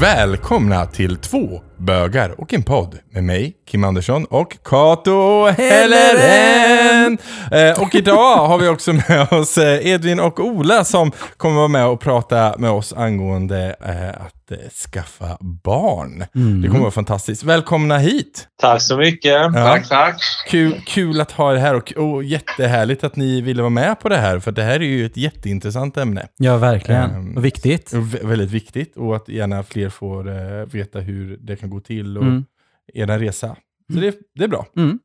Välkomna till två bögar och en podd med mig, Kim Andersson och Kato Helleren. Eh, och idag har vi också med oss eh, Edvin och Ola som kommer vara med och prata med oss angående eh, att eh, skaffa barn. Det kommer vara fantastiskt. Välkomna hit! Tack så mycket. Ja. Tack, tack. Kul, kul att ha er här och, och jättehärligt att ni ville vara med på det här, för det här är ju ett jätteintressant ämne. Ja, verkligen. Ehm, och viktigt. Väldigt viktigt och att gärna fler får eh, veta hur det kan gå till och Mm. er resa. Så det, det är bra. Mm.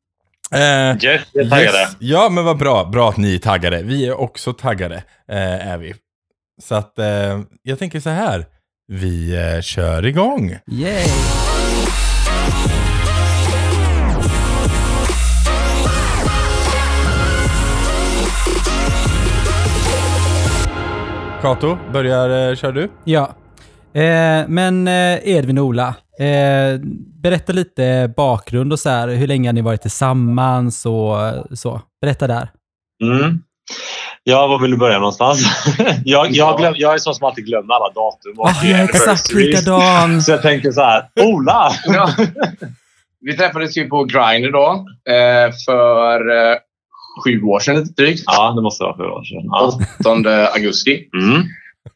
Eh, Yes, jag är taggade. yes. Ja, men vad bra. Bra att ni är taggade. Vi är också taggade, eh, är vi. Så att eh, jag tänker så här. Vi eh, kör igång. Yay! Kato, börjar, eh, kör du? Ja. Eh, men eh, Edvin och Ola, eh, berätta lite bakgrund och så här. Hur länge har ni varit tillsammans och så? Berätta där. Mm. Ja, var vill du börja någonstans? jag, jag, glöm, jag är sån som alltid glömmer alla datum. och Ah, jag är exakt likadan. Så jag tänker så här, Ola! Ja. Vi träffades ju på Grindr då eh, för eh, sju år sedan lite drygt. Ja, det måste vara för år sedan. Ja. 8 augusti. Mm.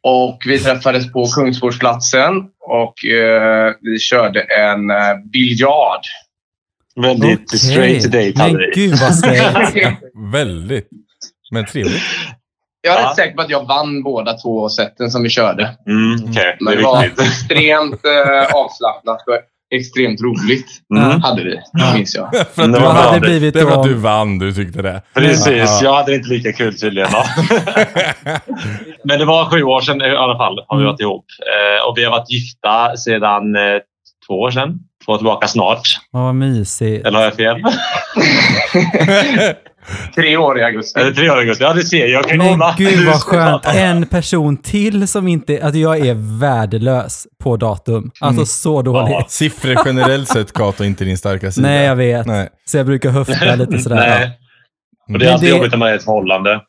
Och vi träffades på Kungsportsplatsen och eh, vi körde en eh, biljard. Väldigt Okej. straight to date hade Men vi. gud vad straight. Väldigt. Men trevligt. Jag är Ja. rätt säker på att jag vann båda två sätten som vi körde. Mm, Okej, Men det det var viktigt. extremt eh, avslappnat extremt roligt. Mm. Hade vi, minns jag. För att Det du var hade blivit Det för att du vann, du tyckte det. Precis, Ja. jag hade inte lika kul tydligen. Men det var sju år sedan i alla fall har vi varit ihop. Eh, och vi har varit gifta sedan eh, två år sedan. Två tillbaka snart. Vad mysigt. Eller har jag fel? Tre år i augusti. Eller tre år augusti. Ja, det ser jag. Okej, Men gud du vad skönt. En person till som inte... Alltså jag är värdelös på datum. Alltså Mm. så dålig. Ja. Siffror generellt sett, Kato, inte din starka sida. Nej, jag vet. Nej. Så jag brukar höfta lite sådär. Nej. Och det är Men alltid det- jobbigt när man är i ett förhållande.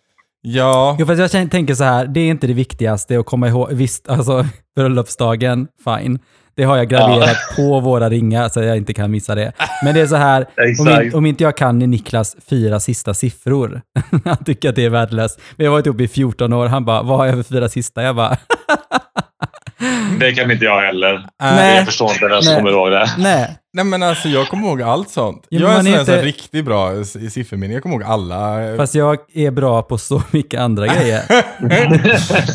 Ja, Jo, fast jag tänker så här, det är inte det viktigaste att komma ihåg. Visst, alltså bröllopsdagen, fine. Det har jag graverat på våra ringar så jag inte kan missa det. Men det är så här, om, in, om inte jag kan Niklas fyra sista siffror, han tycker att det är värdelöst. Vi har varit ihop i 14 år, han bara, vad har jag för fyra sista? Jag bara, Det kan inte jag heller. Nej. Jag förstår inte vem som Nej. kommer ihåg det. nej. nej men alltså jag kommer ihåg allt sånt. Ja, jag är en sån inte- riktigt bra i i sifferminne. Jag kommer ihåg alla. Fast jag är bra på så mycket andra grejer.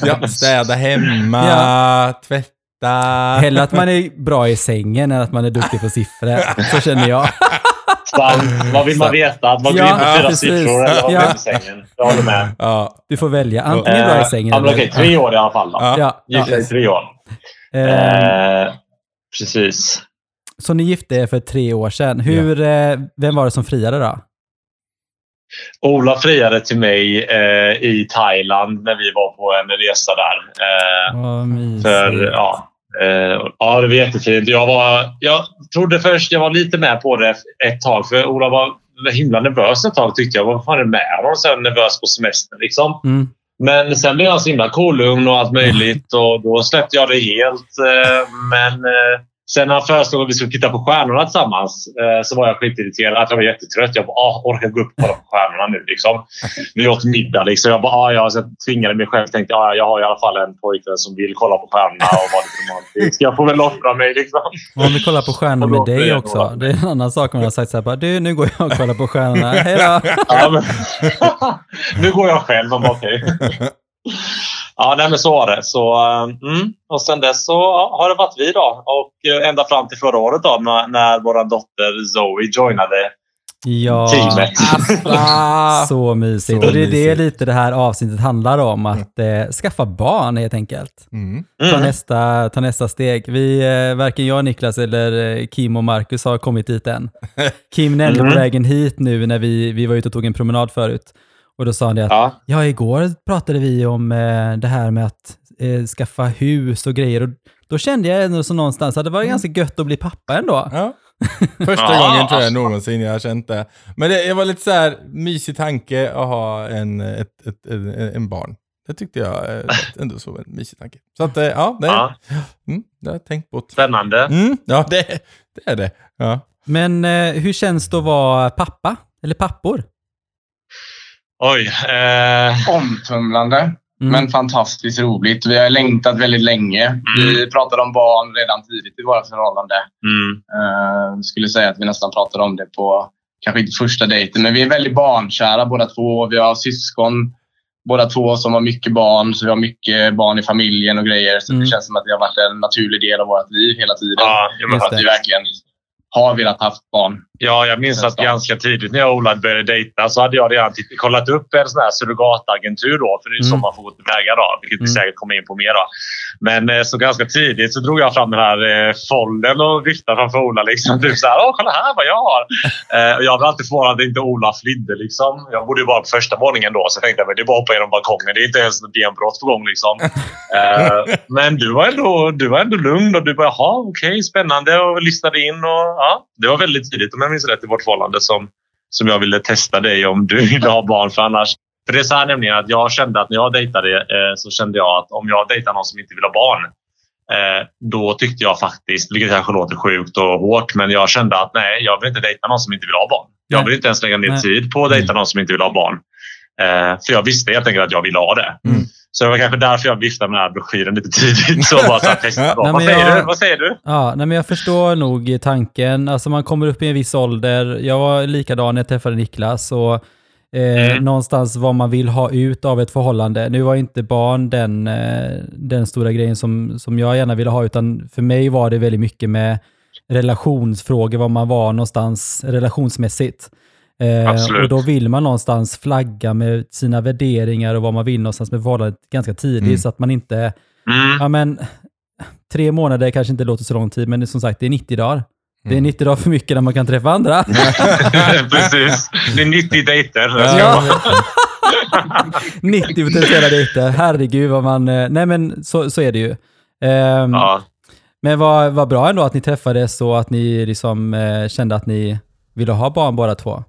ja, städa hemma, Ja. tvätta. Hellre att man är bra i sängen än att man är duktig på siffror. Så känner jag. Sant. Vad vill man veta? Att man går Ja, in på fyra precis. siffror eller vad Ja. i sängen? Jag håller med. Ja, Du får välja, antingen bra i sängen ja, men eller... Okej, tre år i alla fall. Då. Ja. Ja, ja. Tre år. Eh, precis. Så ni gifte er för tre år sedan. Hur, eh, vem var det som friade då? Ola friade till mig eh, i Thailand när vi var på en resa där. Eh, Vad mysigt. För, ja, eh, ja, det var jättefint. Jag, var, jag trodde först jag var lite med på det ett tag. För Ola var himla nervös ett tag tyckte jag. Vad fan är det med honom? Så nervös på semestern liksom. Mm. Men sen blev han så himla kolugn och allt möjligt och då släppte jag det helt. Eh, Men eh, sen när han föreslog att vi skulle titta på stjärnorna tillsammans eh, så var jag skitirriterad. Jag var jättetrött. Jag bara, ah, orkar gå upp och kolla på stjärnorna nu. Liksom. Vi åt middag. Liksom. Jag, bara, ah, ja. så jag tvingade mig själv. Tänkte, ah, jag har i alla fall en pojkvän som vill kolla på stjärnorna och vara lite romantisk. Jag får väl offra mig. Liksom. Om vi kollar på stjärnor Och med dig jag också. Det är en annan sak om man har sagt så här, bara, du nu går jag och kollar på stjärnorna. Hej då. Ja, men, nu går jag själv. Bara, okej. Ja, nej, men så var det. Så, eh, mm. Och sen dess så har det varit vi då. Och eh, ända fram till förra året då när, när vår dotter Zoe joinade Ja, teamet. Ah. så mysigt. Så och det är det lite det här avsnittet handlar om. Att eh, skaffa barn helt enkelt. Mm. Ta, Mm. nästa, ta nästa steg. Vi, eh, varken jag, Niklas eller eh, Kim och Marcus har kommit dit än. Kim nämnde Mm. på vägen hit nu när vi, vi var ute och tog en promenad förut. Och då sa han det att Ja. Ja, igår pratade vi om eh, det här med att eh, skaffa hus och grejer. Och då kände jag ändå så någonstans att det var ganska gött att bli pappa ändå. Ja. Första Ja, gången tror jag någonsin jag har känt det. Men det, det var lite så här mysig tanke att ha en, ett, ett, en, en barn. det tyckte jag eh, ändå så en mysig tanke. Så att, eh, ja, det, Ja, Mm, det har jag tänkt på. spännande. Mm, ja, det, det är det. Ja. Men eh, hur känns det att vara pappa? Eller pappor? Oj. Eh, Omtumlande, Mm. men fantastiskt roligt. Vi har längtat väldigt länge. Vi pratade om barn redan tidigt i vårt förhållande. mm, Uh, skulle säga att vi nästan pratade om det på, kanske inte första dejten, men vi är väldigt barnkära båda två. Vi har syskon båda två som har mycket barn, så vi har mycket barn i familjen och grejer. Så Mm. det känns som att det har varit en naturlig del av vårt liv hela tiden. ja, jag menar, Just Att vi verkligen har velat haft barn. Ja, jag minns att ganska tidigt när jag och Ola började dejta så hade jag redan kollat upp en sån här surrogatagentur då. För det är så Mm. man får gå tillväga då. Vilket vi Mm. säkert kommer in på mer då. Men eh, så ganska tidigt så drog jag fram den här eh, foldern och viftade framför Ola. Liksom. Typ så här, Åh, kolla här vad jag har. Eh, och jag blev alltid förvånad att inte Ola flydde. Liksom. Jag bodde ju bara på första våningen då. Så jag tänkte att det är bara att hoppa genom balkongen. Det är inte ens ett benbrott på gång. Liksom. Eh, men du var, ändå, du var ändå lugn och du bara, jaha, okej, spännande. Och lyssnade in. Och, ja, det var väldigt tidigt, om jag minns rätt, i vårt förhållande som, som jag ville testa dig om du ville ha barn. För annars för det är så här nämligen att jag kände att när jag dejtade eh, så kände jag att om jag dejtar någon som inte vill ha barn eh, då tyckte jag faktiskt, vilket kanske låter sjukt och hårt, men jag kände att nej, jag vill inte dejta någon som inte vill ha barn. Jag vill inte ens lägga ner Nej. tid på att dejta någon som inte vill ha barn. Eh, för jag visste helt enkelt att jag ville ha det. Mm. Så det var kanske därför jag viftade med den här broschyren lite tidigt. Så bara så här. Nej, Vad men säger jag- du? Vad säger du? Ja, nej, men jag förstår nog tanken. Alltså man kommer upp i en viss ålder. Jag var likadan när jag träffade Niklas. Och, eh, Mm. Någonstans vad man vill ha ut av ett förhållande. Nu var inte barn den, eh, den stora grejen som, som jag gärna ville ha, utan för mig var det väldigt mycket med relationsfrågor, var man var någonstans relationsmässigt. Eh, och då vill man någonstans flagga med sina värderingar och vad man vill någonstans med förhållandet ganska tidigt, Mm. så att man inte Mm. Ja, men tre månader kanske inte låter så lång tid, men som sagt, det är 90 dagar. Det är Mm. 90 dagar för mycket när man kan träffa andra. Precis. Det är 90 dejter. Ja. 90 potentiella dejter. Herregud vad man... eh, Nej, men så, så är det ju. Ehm, Ja. Men vad, vad bra ändå att ni träffades och att ni liksom eh, kände att ni ville ha barn båda två.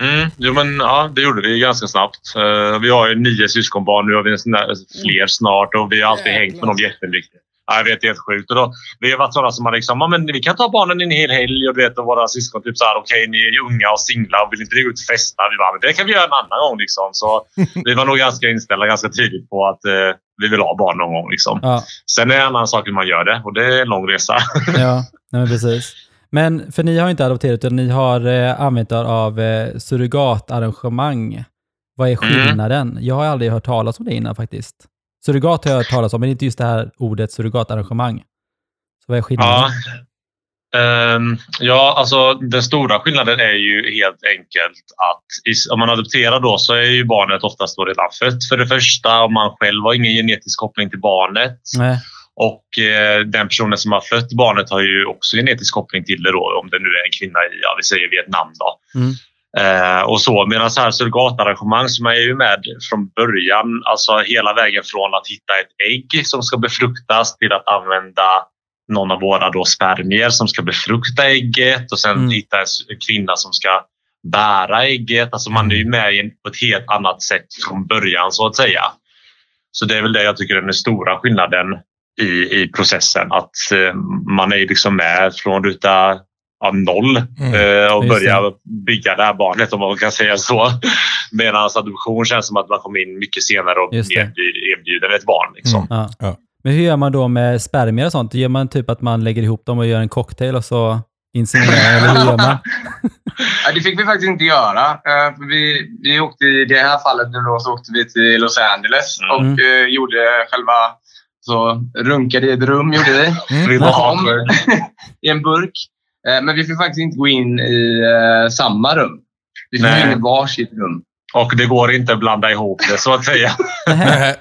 Mm, jo, men, ja, det gjorde vi ganska snabbt. Eh, vi har ju nio syskonbarn. Nu har vi en sån där, fler snart och vi har alltid hängt med dem jättemycket. Ja, jag vet, det är helt sjukt. Och då, vi har varit sådana som har liksom, ja, men vi kan ta barnen en hel helg och, du vet, och våra syskon typ så här, okej, ni är ju unga och singla och vill inte gå ut och festa? Vi bara, men det kan vi göra en annan gång liksom. Så vi var nog ganska inställda ganska tidigt på att eh, vi vill ha barn någon gång liksom. Ja, Sen är det en annan sak hur man gör det och det är en lång resa. ja nej, precis. Men för ni har inte adopterat, utan ni har eh, använt er av eh, surrogatarrangemang. Vad är Mm. skillnaden? Jag har aldrig hört talas om det innan faktiskt. Surrogat har jag hört talas om, men inte just det här ordet surrogatarrangemang. Så vad är skillnaden? Ja. Ehm, ja, alltså den stora skillnaden är ju helt enkelt att i- om man adopterar då så är ju barnet oftast då redan fött för det första och man själv har ingen genetisk koppling till barnet. Nej. Och eh, den personen som har fött barnet har ju också genetisk koppling till det då, om det nu är en kvinna i, ja vi säger Vietnam då. Mm. Eh, och så. Medan så här surrogatarrangemang som är ju med från början, alltså hela vägen från att hitta ett ägg som ska befruktas till att använda någon av våra då spermier som ska befrukta ägget och sen Mm. hitta en kvinna som ska bära ägget. Alltså man är ju med i en- på ett helt annat sätt från början så att säga. Så det är väl det jag tycker är den stora skillnaden i, i processen. Att eh, man är ju liksom med från ruta ja, noll Mm. eh, och Just börjar bygga det här barnet om man kan säga så. Medan adoption känns som att man kommer in mycket senare och det. erbjuder, erbjuder ett barn. Liksom. Mm. Ja. Ja. Men hur gör man då med spermier och sånt? Gör man typ att man lägger ihop dem och gör en cocktail och så inseminerar, eller hur gör man? Det fick vi faktiskt inte göra. Eh, vi, vi åkte, I det här fallet nu då, så åkte vi till Los Angeles Mm. och gjorde själva... Så runkade i ett rum gjorde vi. Mm. Om. I en burk. Eh, men vi fick faktiskt inte gå in i eh, samma rum. Vi fick Nej. gå in i varsitt rum. Och det går inte att blanda ihop det så att säga.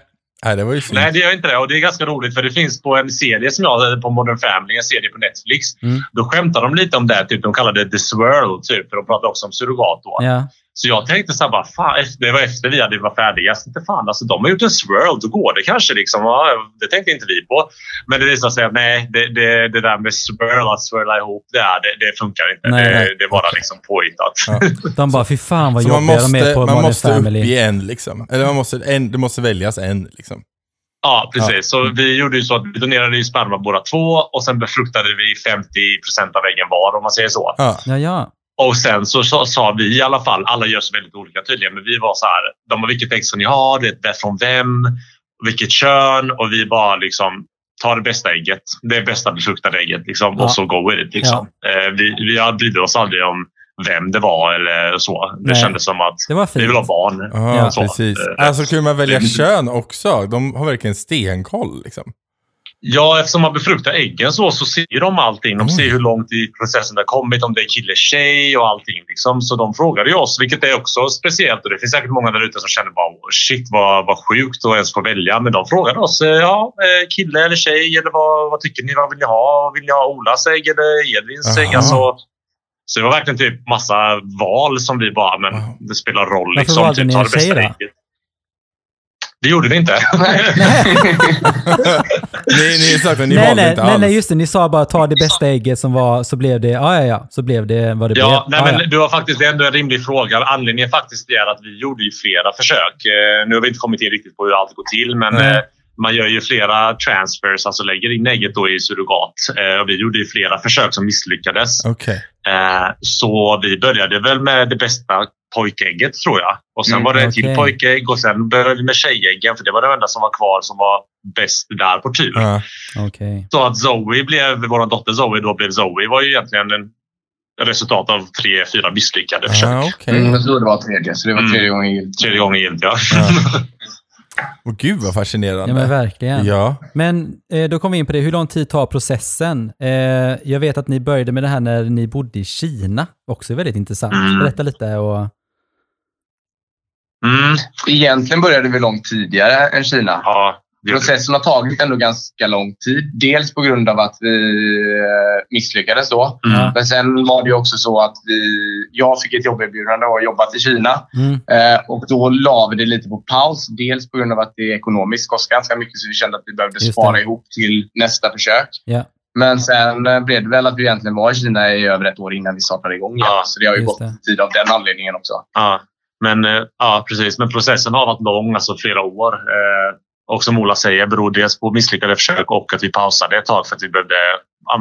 Nej, det var ju synd. Nej, det gör inte det. Och det är ganska roligt för det finns på en serie som jag på Modern Family, en serie på Netflix. Mm. Då skämtar de lite om det. Typ, de kallar det The Swirl, typ, för de pratar också om surrogat då. Ja. Så jag tänkte så här, bara, fan, det var efter vi hade var färdiga. Jag tänkte, fan, alltså, de har gjort en swirl, då går det kanske. Liksom. Ja, det tänkte inte vi på. Men det visade sig att nej, det, det, det där med swirl, att swirla ihop, det, är, det, det funkar inte. Nej, det, är bara liksom påhittat. Ja. De bara, fy fan vad Så man jobbiga de är måste, på man Modern måste upp Family. i en liksom. Eller man måste, en, det måste väljas en liksom. Ja, precis. Så vi gjorde ju så att vi donerade ju sperma båda två och sen befruktade vi 50% av äggen var om man säger så. Ja. Ja, ja. Och sen så sa, vi i alla fall, alla gör så väldigt olika tydligen, men vi var så här, de har vilket ska ni ha, det är från vem, vilket kön och vi bara liksom ta det bästa ägget, det bästa befruktade ägget liksom, Ja. och så go with it. Liksom. Eh, vi, vi brydde oss aldrig om vem det var eller så. Det Nej. kändes som att Det var vi vill ha fint. barn. Ja, Ja. Så, precis. eh, Alltså kunde man välja kön också? De har verkligen stenkoll liksom. Ja, eftersom man befruktar äggen så, så ser de allting. De ser hur långt i processen det har kommit, om det är kille, tjej och allting. Liksom. Så de frågade ju oss, vilket är också speciellt. Och det finns säkert många där ute som känner bara shit vad, vad sjukt att ens få välja. Men de frågade oss, eh, ja, eh, kille eller tjej eller vad, vad tycker ni? Vad vill ni ha? Vill ni ha Olas ägg eller Edvins ägg? Alltså, så det var verkligen typ massa val som vi bara, men det spelar roll. Varför Liksom, valde typ, ni ta en det bästa tjej då? Det gjorde vi inte. ni, ni sa att ni nej, valde nej, inte nej, alls. nej, just det. Ni sa bara ta det bästa ägget som var, så blev det, ja, ja, ja, så blev det vad det Ja, blev. nej, Ja, men du har faktiskt det är ändå en rimlig fråga. Anledningen faktiskt är att vi gjorde ju flera försök. Eh, nu har vi inte kommit in riktigt på hur allt går till, men Nej. eh, man gör ju flera transfers, alltså lägger in ägget då i surrogat. Eh, och vi gjorde ju flera försök som misslyckades. Okej. Eh, så vi började väl med det bästa pojkägget tror jag. Och sen Mm, var det ett okej. till pojkägg och sen började vi med tjejäggen för det var det enda som var kvar som var bäst där på tur. Ja. Okej. Så att Zoe blev, vår dotter Zoe då blev Zoe var ju egentligen en resultat av tre, fyra misslyckade försök. Ja, okej. Mm, jag tror det var tredje, så det var Mm. tredje gången gillt. Tredje gången gillt, ja. Åh gud vad fascinerande. Ja, men verkligen. Ja. Men eh, då kommer vi in på det. Hur lång tid tar processen? Eh, jag vet att ni började med det här när ni bodde i Kina. Också väldigt intressant. Mm. Berätta lite. Och, Mm, Egentligen började vi långt tidigare än Kina. ja, Processen har tagit ändå ganska lång tid. Dels på grund av att vi eh, misslyckades då. mm, Men sen var det också så att vi, jag fick ett jobberbjudande och har jobbat i Kina. mm, Eh, och då la vi det lite på paus. Dels på grund av att det ekonomiskt kostar ganska mycket så vi kände att vi behövde spara ihop till nästa försök. ja, Men sen eh, blev det väl att vi egentligen var i Kina i över ett år innan vi startade igång igen. Ja, så det har ju gått det. tid av den anledningen också. ja. Men, eh, ja, precis. Men processen har varit lång, alltså flera år. Och som Ola säger beror dels på misslyckade försök och att vi pausade ett tag för att vi behövde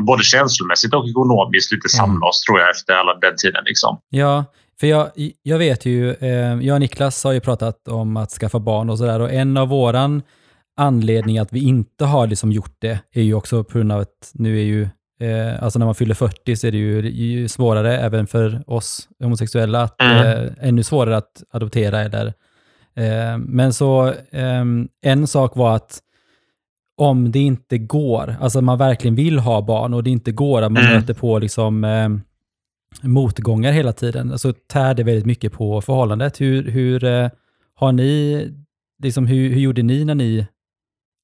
både känslomässigt och ekonomiskt lite samla oss tror jag efter alla den tiden. Liksom. ja, för jag, jag vet ju, eh, jag och Niklas har ju pratat om att skaffa barn och sådär. Och en av våran anledning att vi inte har liksom gjort det är ju också på grund av att nu är ju, eh, alltså när man fyller 40 så är det ju, ju svårare även för oss homosexuella, att, Mm. eh, ännu svårare att adoptera eller men så ehm, en sak var att om det inte går, alltså man verkligen vill ha barn och det inte går, att man Mm. möter på liksom eh, motgångar hela tiden, så tär det väldigt mycket på förhållandet. Hur, hur eh, har ni, liksom, hur, hur gjorde ni när ni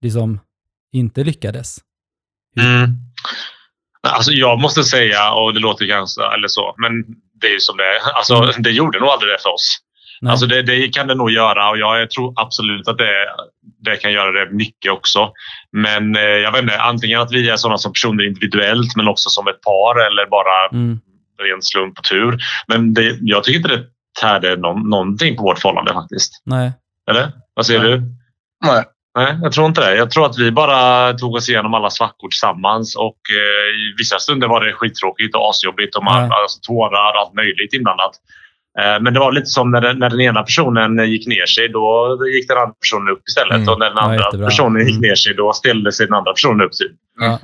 liksom inte lyckades? Mm. Alltså jag måste säga, och det låter ganska eller så, men det är ju som det är. Alltså, Mm. Det gjorde nog aldrig det för oss. Nej. Alltså det, det kan det nog göra och jag tror absolut att det, det kan göra det mycket också. Men eh, jag vet inte, antingen att vi är sådana som personer individuellt men också som ett par eller bara Mm. ren slump och tur. Men det, jag tycker inte det tärde någon, någonting på vårt förhållande faktiskt. Nej. Eller? Vad säger Nej. du? Nej. Nej, jag tror inte det. Jag tror att vi bara tog oss igenom alla svackor tillsammans och eh, i vissa stunder var det skittråkigt och asjobbigt och man, alltså, tårar och allt möjligt inblandat. Eh, men det var lite som när den, när den ena personen gick ner sig, då gick den andra personen upp istället. Mm. Och när den Ja, andra jättebra. personen gick Mm. ner sig, då ställde sig den andra personen upp. Typ. Ja.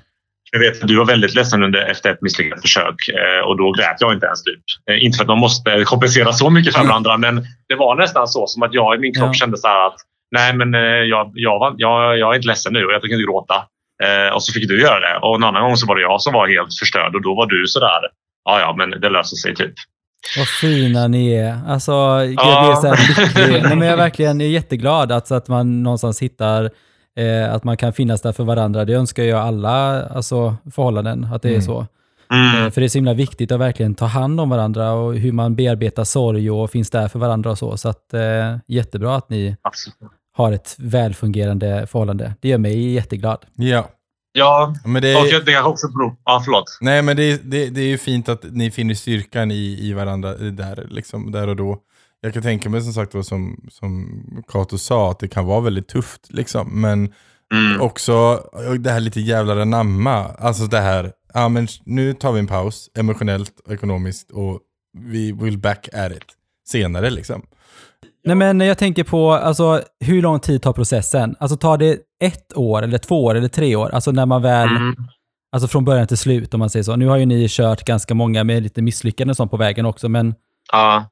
Jag vet att du var väldigt ledsen under, efter ett misslyckat försök eh, och då grät jag inte ens. Typ. Eh, inte för att man måste kompensera så mycket för varandra, men det var nästan så som att jag i min kropp Ja. kände så att nej, men jag, jag, jag, jag är inte ledsen nu och jag tänker inte gråta. Och så fick du göra det. Och en annan gång så var det jag som var helt förstörd och då var du så där. Ja, ja, men det löser sig typ. Vad fina ni är. Alltså, jag Ja. blir så här lycklig. Nej, men jag är verkligen jätteglad att, att man någonstans hittar eh, att man kan finnas där för varandra. Det önskar jag alla alltså, förhållanden, att det är Mm. så. Mm. Eh, För det är så himla viktigt att verkligen ta hand om varandra och hur man bearbetar sorg och finns där för varandra och så. Så att, eh, jättebra att ni Absolut. har ett välfungerande förhållande. Det gör mig jätteglad. Ja. Ja, Men det och det kanske också beror... Ja, förlåt. nej, men det, det, det är ju fint att ni finner styrkan i, i varandra där, liksom, där och då. Jag kan tänka mig som sagt då, som, som Kato sa, att det kan vara väldigt tufft. Liksom. Men Mm. också det här lite jävlar anamma. Alltså det här, ja men nu tar vi en paus, emotionellt och ekonomiskt och vi will back at it senare liksom. Nej, men jag tänker på alltså, hur lång tid tar processen? Alltså tar det ett år, eller två år, eller tre år? Alltså när man väl, Mm. alltså från början till slut om man säger så. Nu har ju ni kört ganska många med lite misslyckanden och sånt på vägen också, men Ja.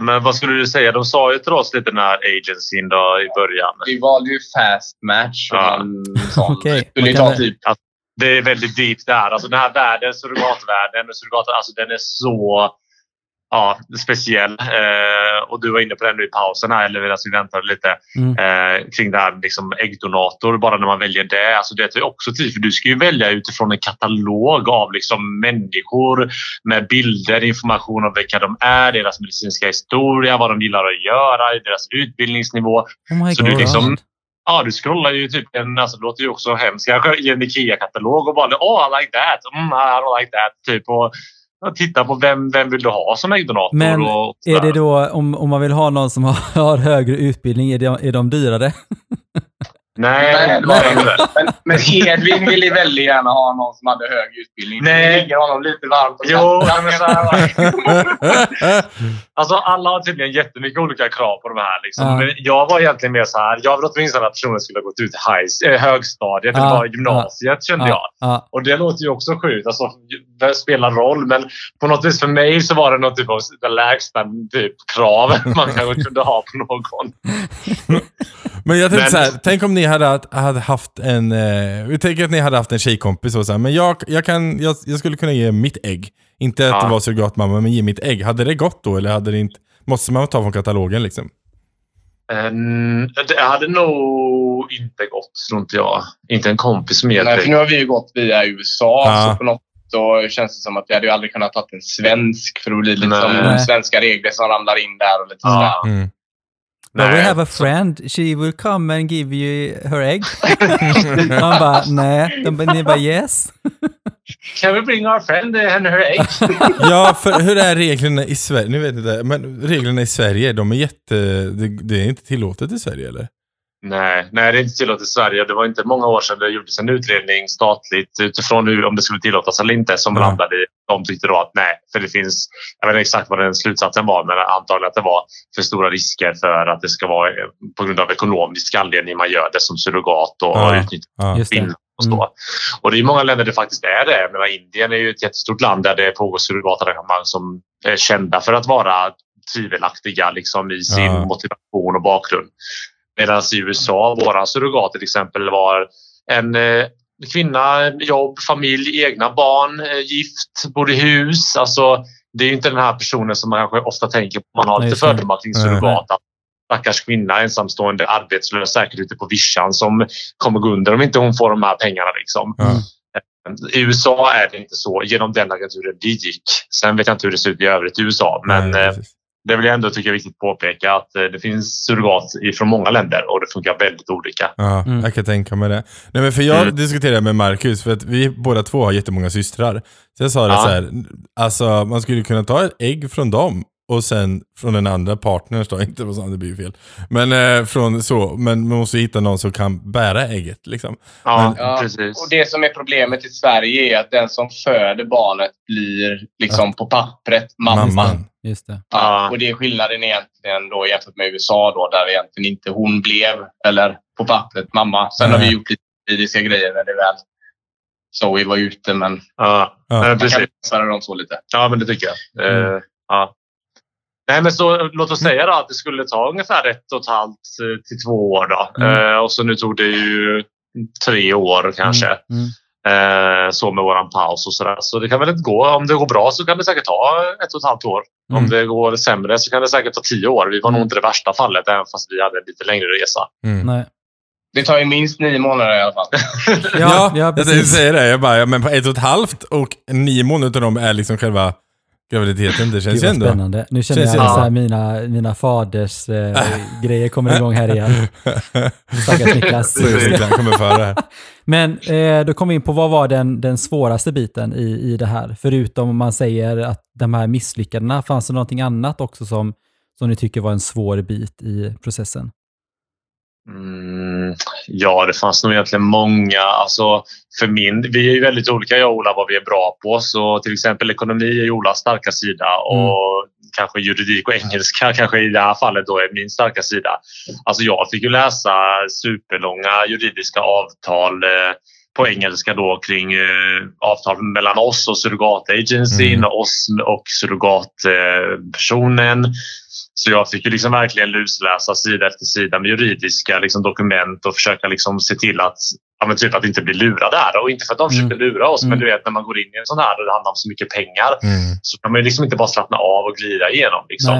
Men vad skulle du säga? De sa ju till oss lite den här agencyn då i början. Vi valde ju fast match. och Ja. Okej. Det ta det- typ Det är väldigt deep där. Alltså den här världen, surrogatvärlden, och surrogat, alltså den är så ja, speciell. Eh, och du var inne på det nu i pausen här, eller medan vi väntade lite, Mm. eh, kring det här liksom äggdonator. Bara när man väljer det. Alltså det tar också tid, för du ska ju välja utifrån en katalog av liksom människor med bilder, information om vilka de är, deras medicinska historia, vad de gillar att göra, deras utbildningsnivå. oh Så god. du liksom- Ja, du scrollar ju typ en, alltså det låter ju också hemskt, kanske i en IKEA-katalog och bara oh I like that, mm, I don't like that. Typ och, och titta på vem, vem vill du ha som äggdonator. Men och Är det då, om, om man vill ha någon som har, har högre utbildning, är, de, är de dyrare? Nej, Nej, det var det inte. Men, men Edvin ville väldigt gärna ha någon som hade hög utbildning. Nej. Det ligger honom lite varmt om Jo, men så här, Alltså alla har tydligen jättemycket olika krav på de här. Liksom. Ja. Men jag var egentligen mer så här. Jag vill åtminstone att personen skulle ha gått ut high, äh, högstadiet eller Ja, bara gymnasiet kände jag. Ja, ja. Och det låter ju också sjukt. Alltså, det spelar roll. Men på något vis för mig så var det något typ av det lägsta typ, krav man kanske kunde ha på någon. Men jag tänkte Men- så här, tänk om ni hade, hade haft en, eh, vi tänker att ni hade haft en tjejkompis och så här, men jag, jag, kan, jag, jag skulle kunna ge mitt ägg. Inte att Ja. det var surrogatmamma, men ge mitt ägg. Hade det gått då eller hade det inte, måste man ta från katalogen liksom? Mm, det hade nog inte gått, tror inte jag. Inte en kompis med Nej, för nu har vi ju gått via USA. Ja. Så på något så känns det som att vi hade ju aldrig kunnat ta en svensk för det blir liksom Nej. svenska regler som ramlar in där och lite Ja. sådär. Mm. But we have a friend, she will come and give you her egg. Man bara, nej. De, bara- ni bara yes. Can we bring our friend and her egg? Ja, för hur är reglerna i Sverige? Nu vet inte, men reglerna i Sverige, de är jätte, det, det är inte tillåtet i Sverige eller? Nej, nej, det är inte tillåtet i Sverige. Det var inte många år sedan det gjordes en utredning statligt utifrån hur, om det skulle tillåtas eller inte som Ja. landade i. De tyckte då att nej, för det finns, jag vet inte exakt vad den slutsatsen var, men antagligen att det var för stora risker för att det ska vara eh, på grund av ekonomisk anledning man gör det som surrogat och Ja. utnyttjar kvinnor. Och, så. och det är många länder det faktiskt är det. Jag menar, Indien är ju ett jättestort land där det pågår surrogatarrangemang som är kända för att vara tvivelaktiga liksom, i sin Ja. motivation och bakgrund. Medan i USA, våra surrogat till exempel var en eh, kvinna, jobb, familj, egna barn, eh, gift, bor i hus. Alltså, det är ju inte den här personen som man kanske ofta tänker på. Man har lite fördomar kring surrogat. Stackars kvinna, ensamstående, arbetslös, säkert ute på vischan som kommer gå under om inte hon får de här pengarna. Liksom. Ja. I USA är det inte så genom den agenturen vi gick. Sen vet jag inte hur det ser ut i övrigt i USA. Men Nej. Det vill jag ändå tycka är viktigt att påpeka att eh, det finns surrogat från många länder och det funkar väldigt olika. Ja, Mm. jag kan tänka mig det. Nej, men för jag Mm. diskuterade med Marcus, för att vi båda två har jättemånga systrar. Så jag sa det Ja. så här, alltså man skulle kunna ta ett ägg från dem och sen från den andra partners då, inte vad som det blir ju fel. Men eh, från så, men man måste hitta någon som kan bära ägget liksom. Ja, Ja, precis. Och det som är problemet i Sverige är att den som föder barnet blir liksom på pappret mamman. Mamman. Just det. Ja, Ja. och det är skillnaden egentligen då jämfört med USA då, där egentligen inte hon blev, eller på pappret mamma. Sen har Nej. vi gjort lite juridiska grejer när det väl Zoe var ute, men Ja, Ja. eh, man kan lösa dem så lite. Ja, men det tycker jag. Mm. Eh, ja. Nej, men så låt oss säga då att det skulle ta ungefär ett och ett halvt eh, till två år. Då. Mm. Eh, och så nu tog det ju tre år kanske. Mm. Eh, så med våran paus och sådär. Så det kan väl inte gå. Om det går bra så kan det säkert ta ett och ett halvt år. Mm. Om det går sämre så kan det säkert ta tio år. Vi var nog Mm. inte det värsta fallet även fast vi hade en lite längre resa. Mm. Nej. Det tar ju minst nio månader i alla fall. Ja, ja, jag precis. säga det. Jag bara, ja, men på ett och ett halvt och nio månader av dem är liksom själva graviditeten. Det känns ju ändå... spännande. Nu känner Känns jag att här, mina, mina faders eh, grejer kommer igång här igen. Stackars Niklas. Jag kommer före här. Men eh, då kom vi in på vad var den, den svåraste biten i, i det här? Förutom om man säger att de här misslyckandena, fanns det någonting annat också som, som ni tycker var en svår bit i processen? Mm, ja, det fanns nog egentligen många. Alltså, för min, vi är ju väldigt olika jag och Ola vad vi är bra på. Så till exempel ekonomi är Olas starka sida och kanske juridik och engelska kanske i det här fallet då är min starka sida. Alltså jag fick ju läsa superlånga juridiska avtal eh, på engelska då kring eh, avtal mellan oss och surrogatagencyn, Mm. oss och surrogatpersonen. Så jag fick ju liksom verkligen lusläsa sida efter sida med juridiska liksom, dokument och försöka liksom se till att Ja, men typ att inte bli lurad där. Och inte för att de försökte lura oss, men Mm. du vet när man går in i en sån här och det handlar om så mycket pengar Mm. så kan man liksom inte bara slappna av och glida igenom. Liksom.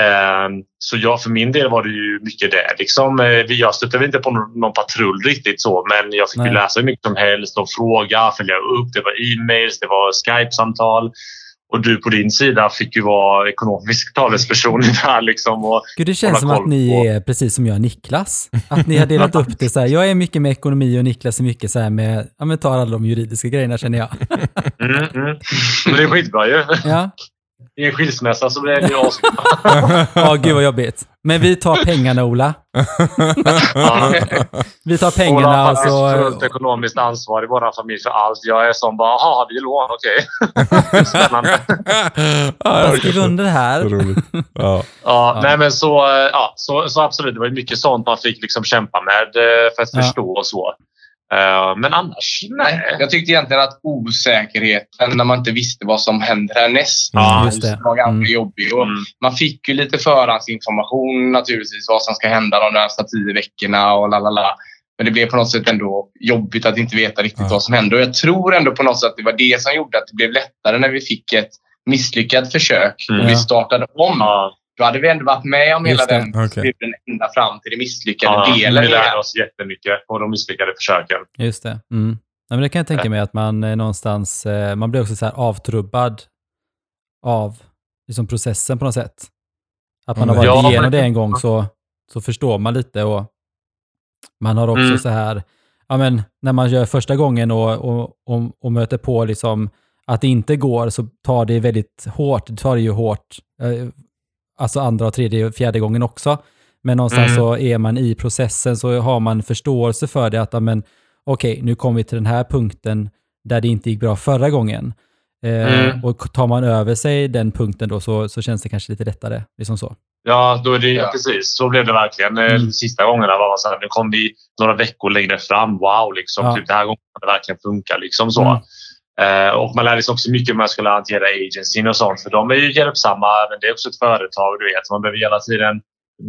Ehm, så jag, för min del var det ju mycket det. Liksom, eh, vi- jag stötte inte på någon, någon patrull riktigt så, men jag fick Nej. ju läsa hur mycket som helst och fråga, följa upp. Det var e-mails, det var Skype-samtal. Och du på din sida fick ju vara ekonomisk talesperson i det här. Liksom, och, Gud, det känns som att ni på- är precis som jag och Niklas. Att ni har delat upp det så här. Jag är mycket med ekonomi och Niklas är mycket så här med, ja men tar alla de juridiska grejerna känner jag. mm, mm. Men det är skitbra ju. Ja, I en skilsmässa så blir det ju asbra. ja gud vad jobbigt. Men vi tar pengarna Ola. Vi tar Ola pengarna har och faktiskt så... fullt ekonomiskt ansvar i vår familj för allt. Jag är som bara, jaha, har vi lån? Okej. Spännande. ja, Jag skriver under här. Ja. Ja, Ja. Nej, men så, ja, så, så absolut, det var mycket sånt man fick liksom kämpa med eh, för att Ja. förstå och så. Eh, Men annars, nej. Jag tyckte egentligen att osäkerheten när man inte visste vad som händer härnäst Ja, just det. var ganska Mm. jobbig. Och Mm. Man fick ju lite förhandsinformation naturligtvis vad som ska hända de närmsta tio veckorna och lalala. Men det blev på något sätt ändå jobbigt att inte veta riktigt Ja. vad som hände. Och jag tror ändå på något sätt att det var det som gjorde att det blev lättare när vi fick ett misslyckat försök Mm. och vi Ja. startade om. Ja, Då hade vi ändå varit med om hela Just det. den perioden ända fram till det misslyckade ja, delen. vi lärde oss jättemycket på de misslyckade försöken. Just det. Mm. Ja, men det kan jag tänka mig att man eh, någonstans, eh, man blir också så här avtrubbad av liksom processen på något sätt. Att man har varit Ja, igenom det en gång så, så förstår man lite och man har också Mm. så här, ja men när man gör första gången och, och, och, och möter på liksom att det inte går så tar det väldigt hårt, det tar det ju hårt, eh, alltså andra och tredje och fjärde gången också. Men någonstans Mm. så är man i processen så har man förståelse för det att, men okej, nu kommer vi till den här punkten där det inte gick bra förra gången. Eh, Mm. Och tar man över sig den punkten då så, så känns det kanske lite lättare. Liksom så. Ja, då är det, Ja. precis. Så blev det verkligen. Eh, Mm. Sista gångerna var man så här, nu kom vi några veckor längre fram. Wow, liksom. Ja. Typ, det här gången kan det verkligen funka. Liksom så. Mm. Eh, och man lärde sig också mycket om hur man skulle hantera agencyn och sånt. För de är ju hjälpsamma, men det är också ett företag. Du vet. Man behöver hela tiden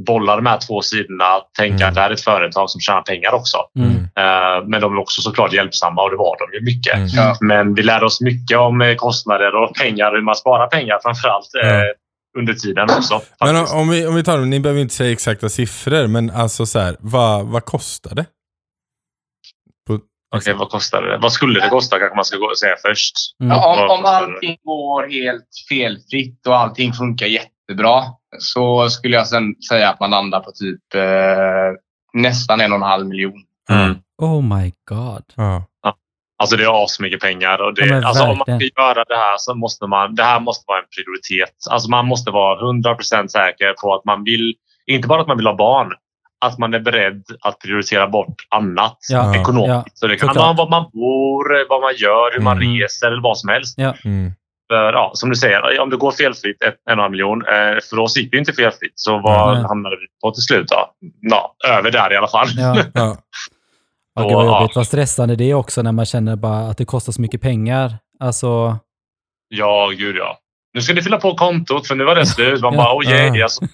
bolla de här två sidorna. Tänka Mm. att det här är ett företag som tjänar pengar också. Mm. Eh, men de är också såklart hjälpsamma och det var de ju mycket. Mm. Men vi lärde oss mycket om eh, kostnader och pengar, hur man sparar pengar framförallt eh, Ja. under tiden också. Men om, faktiskt. om, vi, om vi tar ni behöver inte säga exakta siffror, men alltså så här, vad, vad kostar det? Okej, vad kostar det? Vad skulle det kosta kanske man ska gå säga först. Mm. Ja, om, om allting går helt felfritt och allting funkar jättebra så skulle jag sen säga att man landar på typ eh, nästan en och en halv miljon. Mm. Oh my god. ja. Alltså det är asmycket pengar. Och det, Ja, alltså, om man ska göra det här så måste man... Det här måste vara en prioritet. Alltså man måste vara 100% säker på att man vill... Inte bara att man vill ha barn. Att man är beredd att prioritera bort annat Ja, ekonomiskt. ja, så det kan såklart. vara var man bor, vad man gör, hur man Mm. reser eller vad som helst. Mm. För, ja, som du säger, om det går felfritt, ett- en och en halv miljon. Eh, för oss gick det inte felfritt. Så vad Nej. hamnade vi på till slut? Då? Ja, över där i alla fall. Ja. Ja. Ja, gud vad Ja. jobbigt. Vad stressande det är också när man känner bara att det kostar så mycket pengar. Alltså, Ja, gud ja. Nu ska ni fylla på kontot för nu var det slut. Man Ja. bara, oh yeah. Ja. Alltså,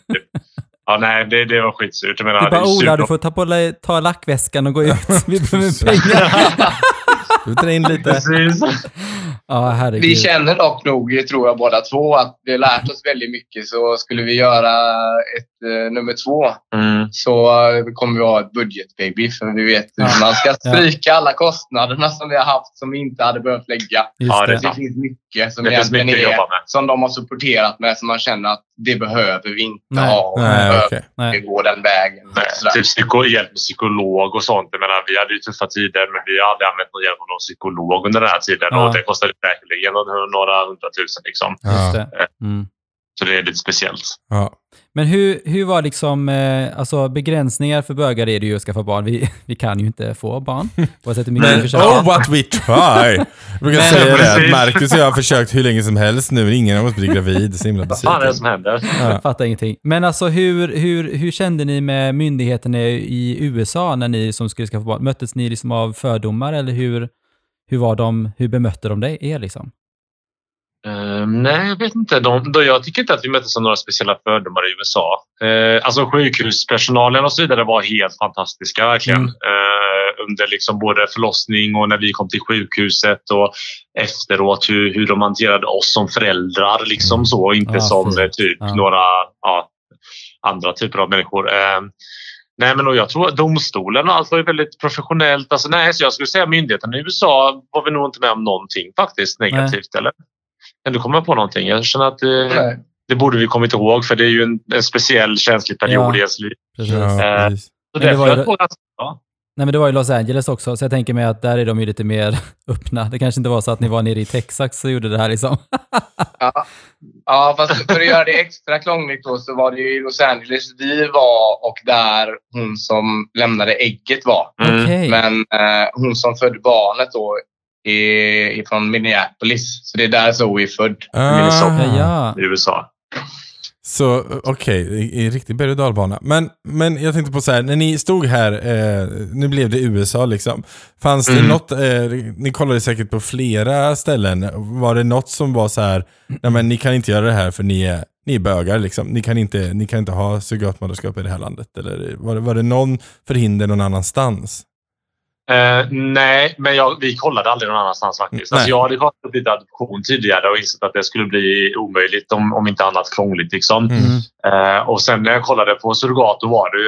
ja, nej, det, det var skitsurt. Jag menar, det är bara det är Ola, surt du får ta, på, ta lackväskan och gå ut. Vi behöver pengar. Du drar in lite. Precis. Ja, herregud. Vi känner dock nog, tror jag båda två, att vi har lärt oss väldigt mycket. Så skulle vi göra ett eh, nummer två Mm. så eh, kommer vi ha ett budgetbaby. För vi vet hur man ska stryka alla kostnaderna som vi har haft som vi inte hade behövt lägga. Just Ja, det det. Finns mycket som Det finns egentligen mycket är, jobba med. som de har supporterat med som man känner att det behöver vi inte Nej. ha. Och Nej. Nej. vi gå den vägen. Typ psyko, hjälp med psykolog och sånt. Jag menar, vi hade ju tuffa tider men vi har aldrig använt någon hjälp av någon psykolog under den här tiden. Ja. Och det kostade säkerligen några hundratusen. Liksom. Just Ja. det. Mm. Så det är lite speciellt. Ja. Men hur, hur var liksom, eh, alltså begränsningar för bögar är det ju att skaffa barn. Vi, vi kan ju inte få barn. Oavsett hur mycket vi Men försöker. oh what we try! Jag brukar säga det, att. Marcus och jag har försökt hur länge som helst nu, men ingen av oss blir gravid. Så himla Vad fan är det som händer? Jag fattar ingenting. Men alltså hur, hur, hur kände ni med myndigheterna i USA när ni som skulle skaffa barn? Möttes ni liksom av fördomar eller hur, hur, var de, hur bemötte de dig, er liksom? Ehm, nej, jag vet inte. De, de, jag tycker inte att vi möttes av några speciella fördomar i USA. Uh, alltså sjukhuspersonalen och så vidare var helt fantastiska verkligen. Mm. Eh, under liksom både förlossning och när vi kom till sjukhuset och efteråt hur, hur de hanterade oss som föräldrar. Liksom så, inte Ah, som fint. eh, typ Ja. några ja, andra typer av människor. Nej, men och jag tror att domstolen och allt var ju väldigt professionellt. Alltså, nej, så jag skulle säga myndigheterna i USA var vi nog inte med om någonting faktiskt negativt. Eller? Kan du komma på någonting? Jag känner att det, Nej. det borde vi kommit ihåg för det är ju en, en speciell känslig period Ja. i ens liv. Precis. Eh, precis. Så Men det därför var ju- jag tror att, ja. Nej, men det var i Los Angeles också, så jag tänker mig att där är de ju lite mer öppna. Det kanske inte var så att ni var nere i Texas och gjorde det här liksom. Ja. ja, fast för att göra det extra krångligt då så var det ju i Los Angeles vi var och där hon som lämnade ägget var. Mm. Men eh, hon som födde barnet då är, är från Minneapolis. Så det är där Zoe är född. Minnesota. Ja, i USA. Så okej, i riktig berg och dalbana. Men, men jag tänkte på så här, när ni stod här, eh, nu blev det USA liksom. Fanns det Mm. något, eh, ni kollade säkert på flera ställen, var det något som var så här, nej men ni kan inte göra det här för ni är, ni är bögar liksom. Ni kan inte, ni kan inte ha surrogatmoderskap i det här landet. Eller var det, var det någon förhinder någon annanstans? Eh, nej, men jag, vi kollade aldrig någon annanstans faktiskt. Alltså, jag hade kollat upp lite adoption tidigare och insett att det skulle bli omöjligt om, om inte annat krångligt. Liksom. Mm. Mm. Eh, och sen när jag kollade på surrogat då var det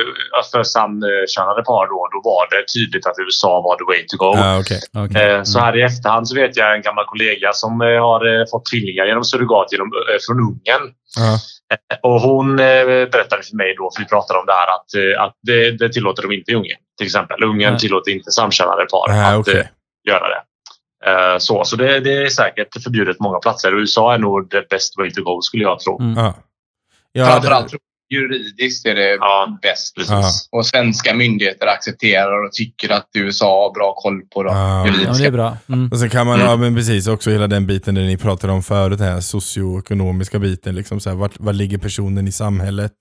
för samkönade par då, då var det tydligt att USA var the way to go. Ja, okej. Okej. Eh, Så här i efterhand så vet jag en gammal kollega som har fått tvillingar genom surrogat genom, från Ungern. Ja. Och hon eh, berättade för mig då, för vi pratade om det här, att, eh, att det, det tillåter de inte i Ungern. Till exempel. Ungern Nej. tillåter inte samkönade par Ja, att okej. eh, göra det. Så, så det, det är säkert förbjudet många platser. USA är nog the best way to go skulle jag tro. Mm. Ja. Framförallt juridiskt är det Ja, bäst. precis. Och svenska myndigheter accepterar och tycker att USA har bra koll på det Ja. Ja, men det är juridiska. bra. Mm. Och sen kan man, Mm. ja men precis, också hela den biten där ni pratade om förut, den här socioekonomiska biten. Liksom så här, vart, var ligger personen i samhället?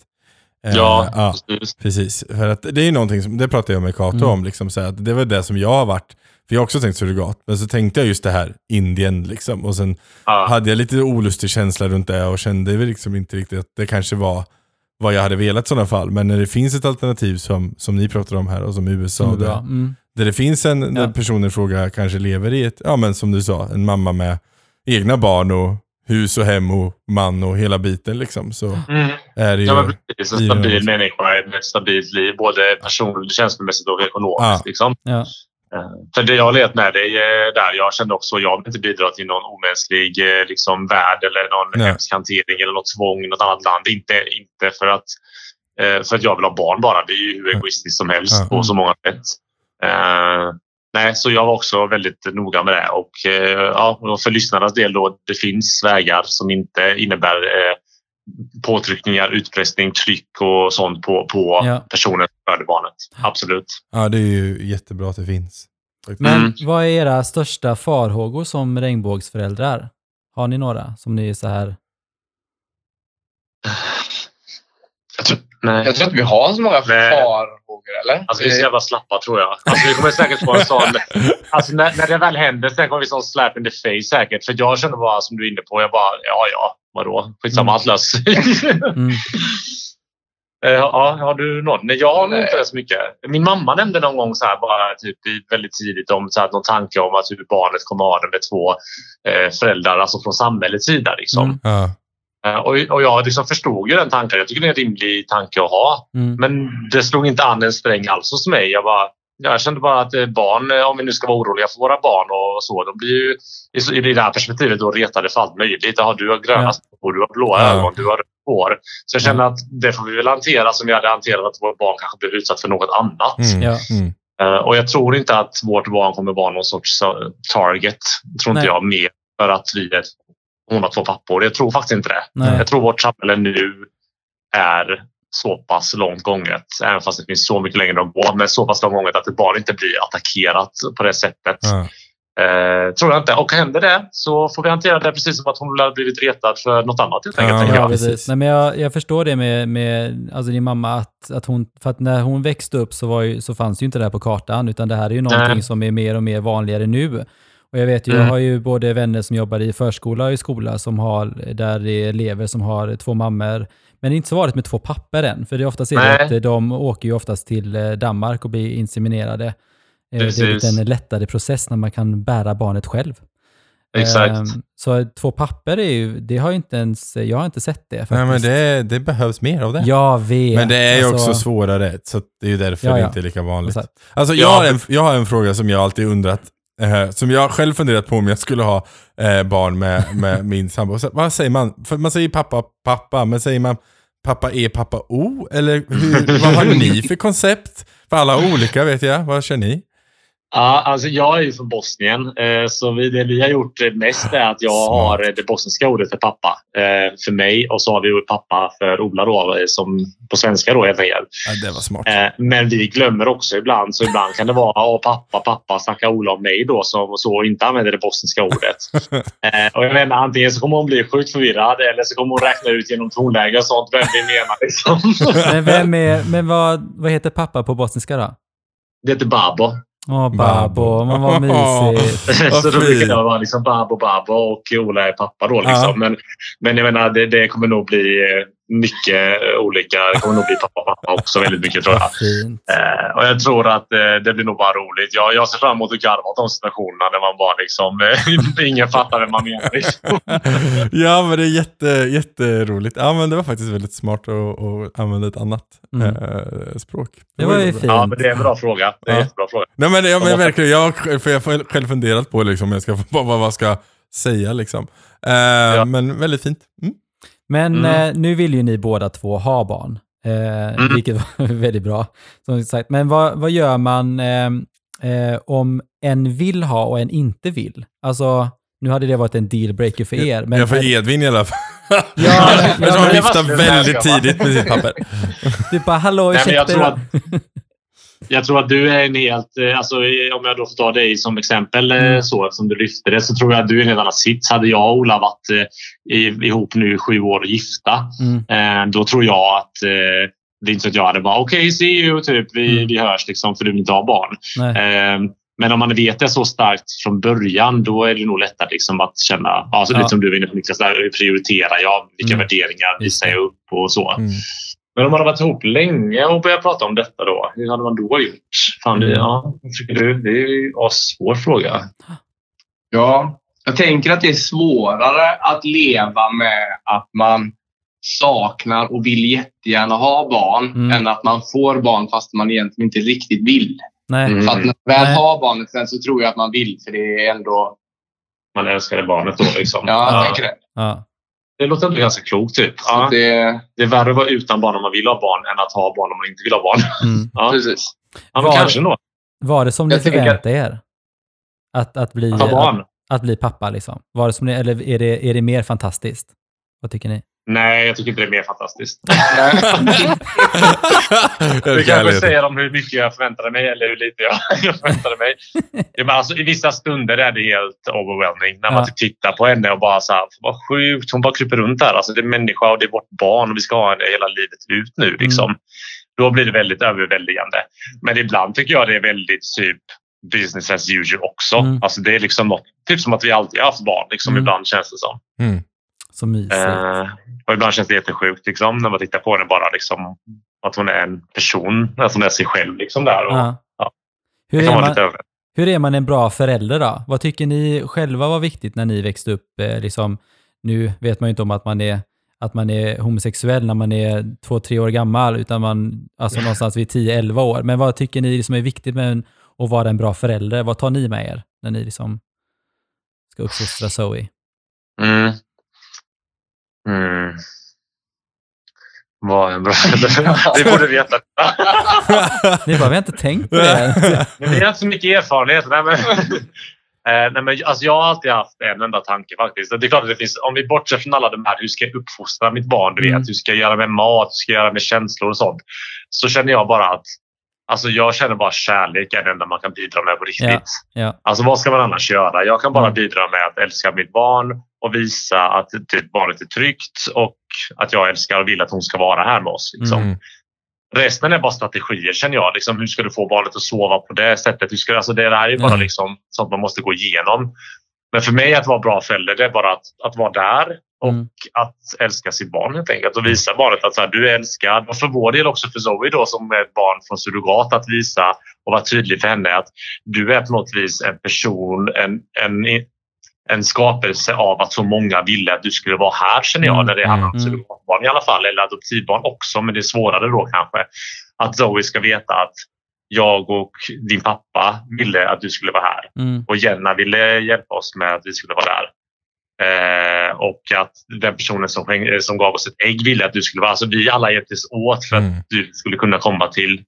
Eh, Ja, ja, precis. precis. För att det är någonting som, det pratade jag med Kato Mm. om, liksom, så här, att det var det som jag har varit, för jag har också tänkt surrogat, men så tänkte jag just det här, Indien liksom, och sen Ja. hade jag lite olustig känsla runt det och kände väl liksom inte riktigt att det kanske var vad jag hade velat i sådana fall. Men när det finns ett alternativ som, som ni pratar om här och som USA, är där. Mm. där det finns en, Ja. personen i fråga kanske lever i ett, ja men som du sa, en mamma med egna barn och hus och hem och man och hela biten liksom. Så Mm. är det ju... Ja, men precis. En stabil människa med ett stabilt liv, både personligt, känslomässigt och ekonomiskt. Ja. Liksom. Ja. Eh, För det jag letat med dig eh, där, jag kände också jag vill inte bidra till någon omänsklig eh, liksom, värld eller någon Nej. hemsk hantering eller något tvång i något annat land. Inte, inte för, att, för att jag vill ha barn bara. Det är ju hur egoistiskt som helst Ja. på så många sätt. Nej, så jag var också väldigt noga med det. Och, ja, för lyssnarnas del då, det finns vägar som inte innebär eh, påtryckningar, utpressning, tryck och sånt på, på Ja. personen som föder barnet. Absolut. Ja, det är ju jättebra att det finns. Men Mm. vad är era största farhågor som regnbågsföräldrar? Har ni några som ni är så här... Jag tror, nej. Jag tror inte vi har så många Nej. farhågor, eller? Alltså vi är så jävla slappa tror jag. Alltså, vi kommer säkert få en sån... Alltså när, när det väl händer sen kommer vi sån slap in the face säkert. För jag känner bara som du är inne på. Jag bara, ja ja, vadå? Skitsamma, Mm. löser Mm. Eh, Ja, har du någon? Nej, jag har inte så mycket. Min mamma nämnde någon gång så här, bara typ väldigt tidigt om så här, någon tanke om att hur barnet kommer ha det med två eh, föräldrar, alltså från samhällets sida. Liksom. Mm. Ja. Eh, Och, och jag liksom förstod ju den tanken. Jag tycker det är en rimlig tanke att ha. Mm. Men det slog inte an en sträng alls hos mig. Jag, bara, jag kände bara att barn, om vi nu ska vara oroliga för våra barn och så, de blir ju i i det här perspektivet då retade för allt möjligt. Jaha, du har gröna Ja. Ja. du har blåa Ja. ögon, du har rött hår. Så jag känner att det får vi väl hantera som vi hade hanterat att vårt barn kanske blir utsatt för något annat. Mm. Ja. Mm. Eh, och jag tror inte att vårt barn kommer vara någon sorts eh, target. Tror inte Nej. jag mer för att vi är hon har två pappor. Jag tror faktiskt inte det. Nej. Jag tror vårt samhälle nu är så pass långt gånget, även fast det finns så mycket längre att gå, men så pass långt gånget att ett barn inte blir attackerat på det sättet. Ja. Eh, tror jag inte. Och händer det så får vi hantera det precis som att hon har blivit retad för något annat helt enkelt. Ja, Ja, jag. precis. Nej, men jag, jag förstår det med, med alltså din mamma, att, att hon, för att när hon växte upp så, var ju, så fanns ju inte det här på kartan, utan det här är ju någonting Nej. som är mer och mer vanligare nu. Och jag vet ju, jag Mm. har ju både vänner som jobbar i förskola och i skola som har, där det är elever som har två mammor. Men det är inte så vanligt med två papper än, för det är oftast är att de åker ju oftast till eh, Danmark och blir inseminerade. Eh, Det är Precis. en lättare process när man kan bära barnet själv. Exakt. Ehm, Så två papper är ju, det har ju inte ens, jag har inte sett det faktiskt. Nej, men det, det behövs mer av det. Jag vet. Men det är ju Alltså, också svårare, så det är ju därför Ja, det ja. inte är lika vanligt. Exakt. Alltså Ja. jag, har en, jag har en fråga som jag alltid undrat, eh, som jag själv funderat på om jag skulle ha eh, barn med, med min sambo. Så, Vad säger man? För man säger pappa, pappa, men säger man pappa är pappa O? Eller hur, vad har ni för koncept? För alla olika vet jag, vad kör ni? Ja, alltså jag är ju från Bosnien, eh, så det vi har gjort mest är att jag har det bosniska ordet för pappa eh, för mig och så har vi pappa för Ola då, eh, som på svenska då helt enkelt. Ja, det var smart. Men vi glömmer också ibland, så ibland kan det vara Åh, pappa, pappa, snackar Ola om mig då som så inte använder det bosniska ordet. Och jag menar, antingen så kommer hon bli sjukt förvirrad eller så kommer hon räkna ut genom tonläge och sånt vem vi menar. Liksom. Men, vem är, men vad, vad heter pappa på bosniska då? Det heter Babo. Åh, Babo. Babo. Man var mysigt. Vad så då brukar jag vara liksom Babo, Babo och Ola är pappa då. Liksom. Ja. Men, men jag menar, det, det kommer nog bli eh, mycket olika. Det kommer nog bli pappa, också väldigt mycket tror jag. Eh, och jag tror att eh, det blir nog bara roligt. Jag, jag ser fram emot att garva åt de situationerna när man bara liksom, eh, ingen fattar vem man menar. Liksom. ja, men det är jätte, jätteroligt. Ja, men det var faktiskt väldigt smart att, att använda ett annat Mm. eh, språk. Det var ju bra. fint. Ja, men det är en bra fråga. Det är en Ja. jättebra fråga. Nej men, ja, men Ja. verkligen, jag, har- för jag har själv funderat på liksom, jag ska, vad, jag ska säga liksom. Eh, Men väldigt fint. Mm. Men Mm. eh, nu vill ju ni båda två ha barn, eh, vilket var väldigt bra. Som sagt. Men vad, vad gör man eh, eh, om en vill ha och en inte vill? Alltså, nu hade det varit en dealbreaker för er. Men ja, för Edvin i alla fall. Ja, tror ja, han viftar väldigt tidigt med sitt papper. du bara, hallå, Nej, men jag, ursäkta. tror att, jag tror att du är en helt... eh, Alltså, eh, om jag då får ta dig som exempel eh, Mm. så, eftersom du lyfte det, så tror jag att du är en helt annan sits. Hade jag och Ola varit eh, ihop nu sju år och gifta, Mm. eh, då tror jag att eh, det är inte så att jag hade bara okej, see you, typ, vi, Mm. vi hörs liksom, för du vill inte ha barn. Men om man vet det så starkt från början, då är det nog lättare liksom att känna, alltså, Ja. lite som du var inne på Niklas, där, hur prioriterar jag? Vilka Mm. värderingar visar jag upp och så. Mm. Men om man har varit ihop länge och börjat prata om detta då, hur hade man då gjort? Fan, det, Mm. ja, du? Det är ju en svår fråga. Ja, jag tänker att det är svårare att leva med att man saknar och vill jättegärna ha barn Mm. än att man får barn fast man egentligen inte riktigt vill. Nej. Mm. För att när man väl Nej. har barnet sen så tror jag att man vill för det är ändå... Man älskade barnet då liksom. Ja, jag Ja. tänker det. Ja. Det låter ändå ganska klokt. Typ. Ja. det Det är värre att vara utan barn om man vill ha barn än att ha barn om man inte vill ha barn. Mm. Ja, precis. ja men Var- kanske nog. Var det som ni tänker- förväntade er? Att, att, bli, att, att bli pappa liksom? Var det som ni, eller är det, är det mer fantastiskt? Vad tycker ni? Nej, jag tycker inte det är mer fantastiskt. Det kanske säger om hur mycket jag förväntade mig eller hur lite jag, jag förväntade mig. Ja, men alltså, I vissa stunder är det helt overwhelming. När man Ja. tittar på henne och bara så här, vad sjukt, hon bara kryper runt där. Alltså, det är människa och det är vårt barn och vi ska ha henne hela livet ut nu. Liksom. Då blir det väldigt överväldigande. Men ibland tycker jag det är väldigt typ business as usual också. Mm. Alltså, det är liksom något, typ som att vi alltid har haft barn. Liksom, Mm. Ibland känns det som. Mm. Så mysigt. Eh, och ibland känns det jättesjukt liksom, när man tittar på henne bara. Liksom, att hon är en person, att hon är sig själv. Liksom, där. Och, ja. ja. Hur, är man, hur är man en bra förälder då? Vad tycker ni själva var viktigt när ni växte upp? Eh, liksom, nu vet man ju inte om att man är att man är homosexuell när man är två, tre år gammal, utan man, alltså någonstans vid 10-11 år. Men vad tycker ni som är viktigt med att vara en bra förälder? Vad tar ni med er när ni liksom ska uppfostra Zoe? Mm. Mm. Vad en bra? Vi borde veta. Ni bara, vi har inte tänkt på det. Men vi har inte så mycket erfarenhet. Nej, men, eh, nej, men, alltså, jag har alltid haft en enda tanke faktiskt. Det är klart att det finns, om vi bortser från alla de här, hur ska jag uppfostra mitt barn? Du vet, Mm. hur ska jag göra med mat? Hur ska jag göra med känslor och sånt? Så känner jag bara att Alltså jag känner bara kärlek är det enda man kan bidra med på riktigt. Ja. Alltså vad ska man annars göra? Jag kan bara Mm. bidra med att älska mitt barn och visa att typ, barnet är tryggt och att jag älskar och vill att hon ska vara här med oss. Liksom. Mm. Resten är bara strategier känner jag. Liksom, hur ska du få barnet att sova på det sättet? Hur ska, alltså, det här är bara Mm. liksom, sånt man måste gå igenom. Men för mig att vara bra förälder, det är bara att, att vara där och Mm. att älska sitt barn helt enkelt. Och visa barnet att så här, du är älskad. Och för vår del också för Zoe då som är ett barn från surrogat att visa och vara tydlig för henne att du är på något vis en person, en, en, en skapelse av att så många ville att du skulle vara här känner jag Mm. när det handlar om Mm. surrogatbarn i alla fall. Eller adoptivbarn också men det är svårare då kanske. Att Zoe ska veta att jag och din pappa ville att du skulle vara här Mm. och Jenna ville hjälpa oss med att vi skulle vara där. Eh, och att den personen som, eh, som gav oss ett ägg ville att du skulle vara... Alltså vi alla hjälptes åt för att Mm. du skulle kunna komma till,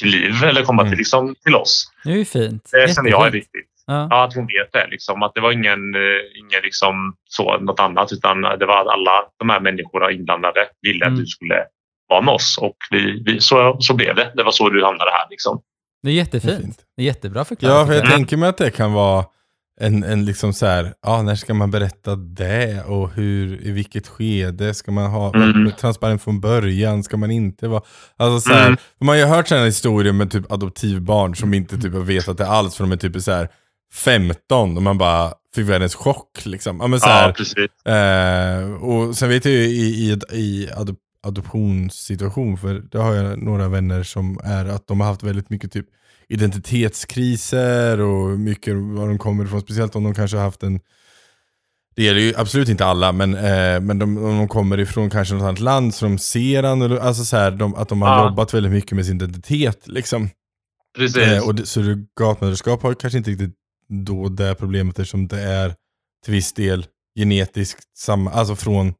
till liv eller komma Mm. till, liksom, till oss. Det är ju fint. Det känner jag är viktigt. Ja. Ja, att hon vet det. Liksom, att det var ingen, eh, ingen liksom, så, något annat utan det var att alla de här människorna inblandade ville Mm. att du skulle vara med oss. Och vi, vi, så, så blev det. Det var så du hamnade här. Liksom. Det är jättefint. Det är fint. Det är jättebra förklarat. Ja, för jag tycker tänker mig att det kan vara en, en liksom så här, ja, när ska man berätta det och hur, i vilket skede ska man ha Mm. transparent från början, ska man inte vara, alltså så här, Mm. man har ju hört sådana historier med typ adoptivbarn som inte typ har vetat det alls för de är typ så här 15 och man bara fick världens chock liksom. Ja, men så här, Ja, precis. Eh, och sen vet jag ju i, i, i adoptionssituation, för det har jag några vänner som är att de har haft väldigt mycket typ identitetskriser och mycket var de kommer ifrån, speciellt om de kanske har haft en det gäller ju absolut inte alla, men, eh, men de, om de kommer ifrån kanske något annat land så de ser annorlunda, alltså så här, de, att de har Ja. jobbat väldigt mycket med sin identitet. Liksom. precis. Eh, och det, surrogatmödraskap har kanske inte riktigt då det problemet eftersom det är till viss del genetiskt samma, alltså från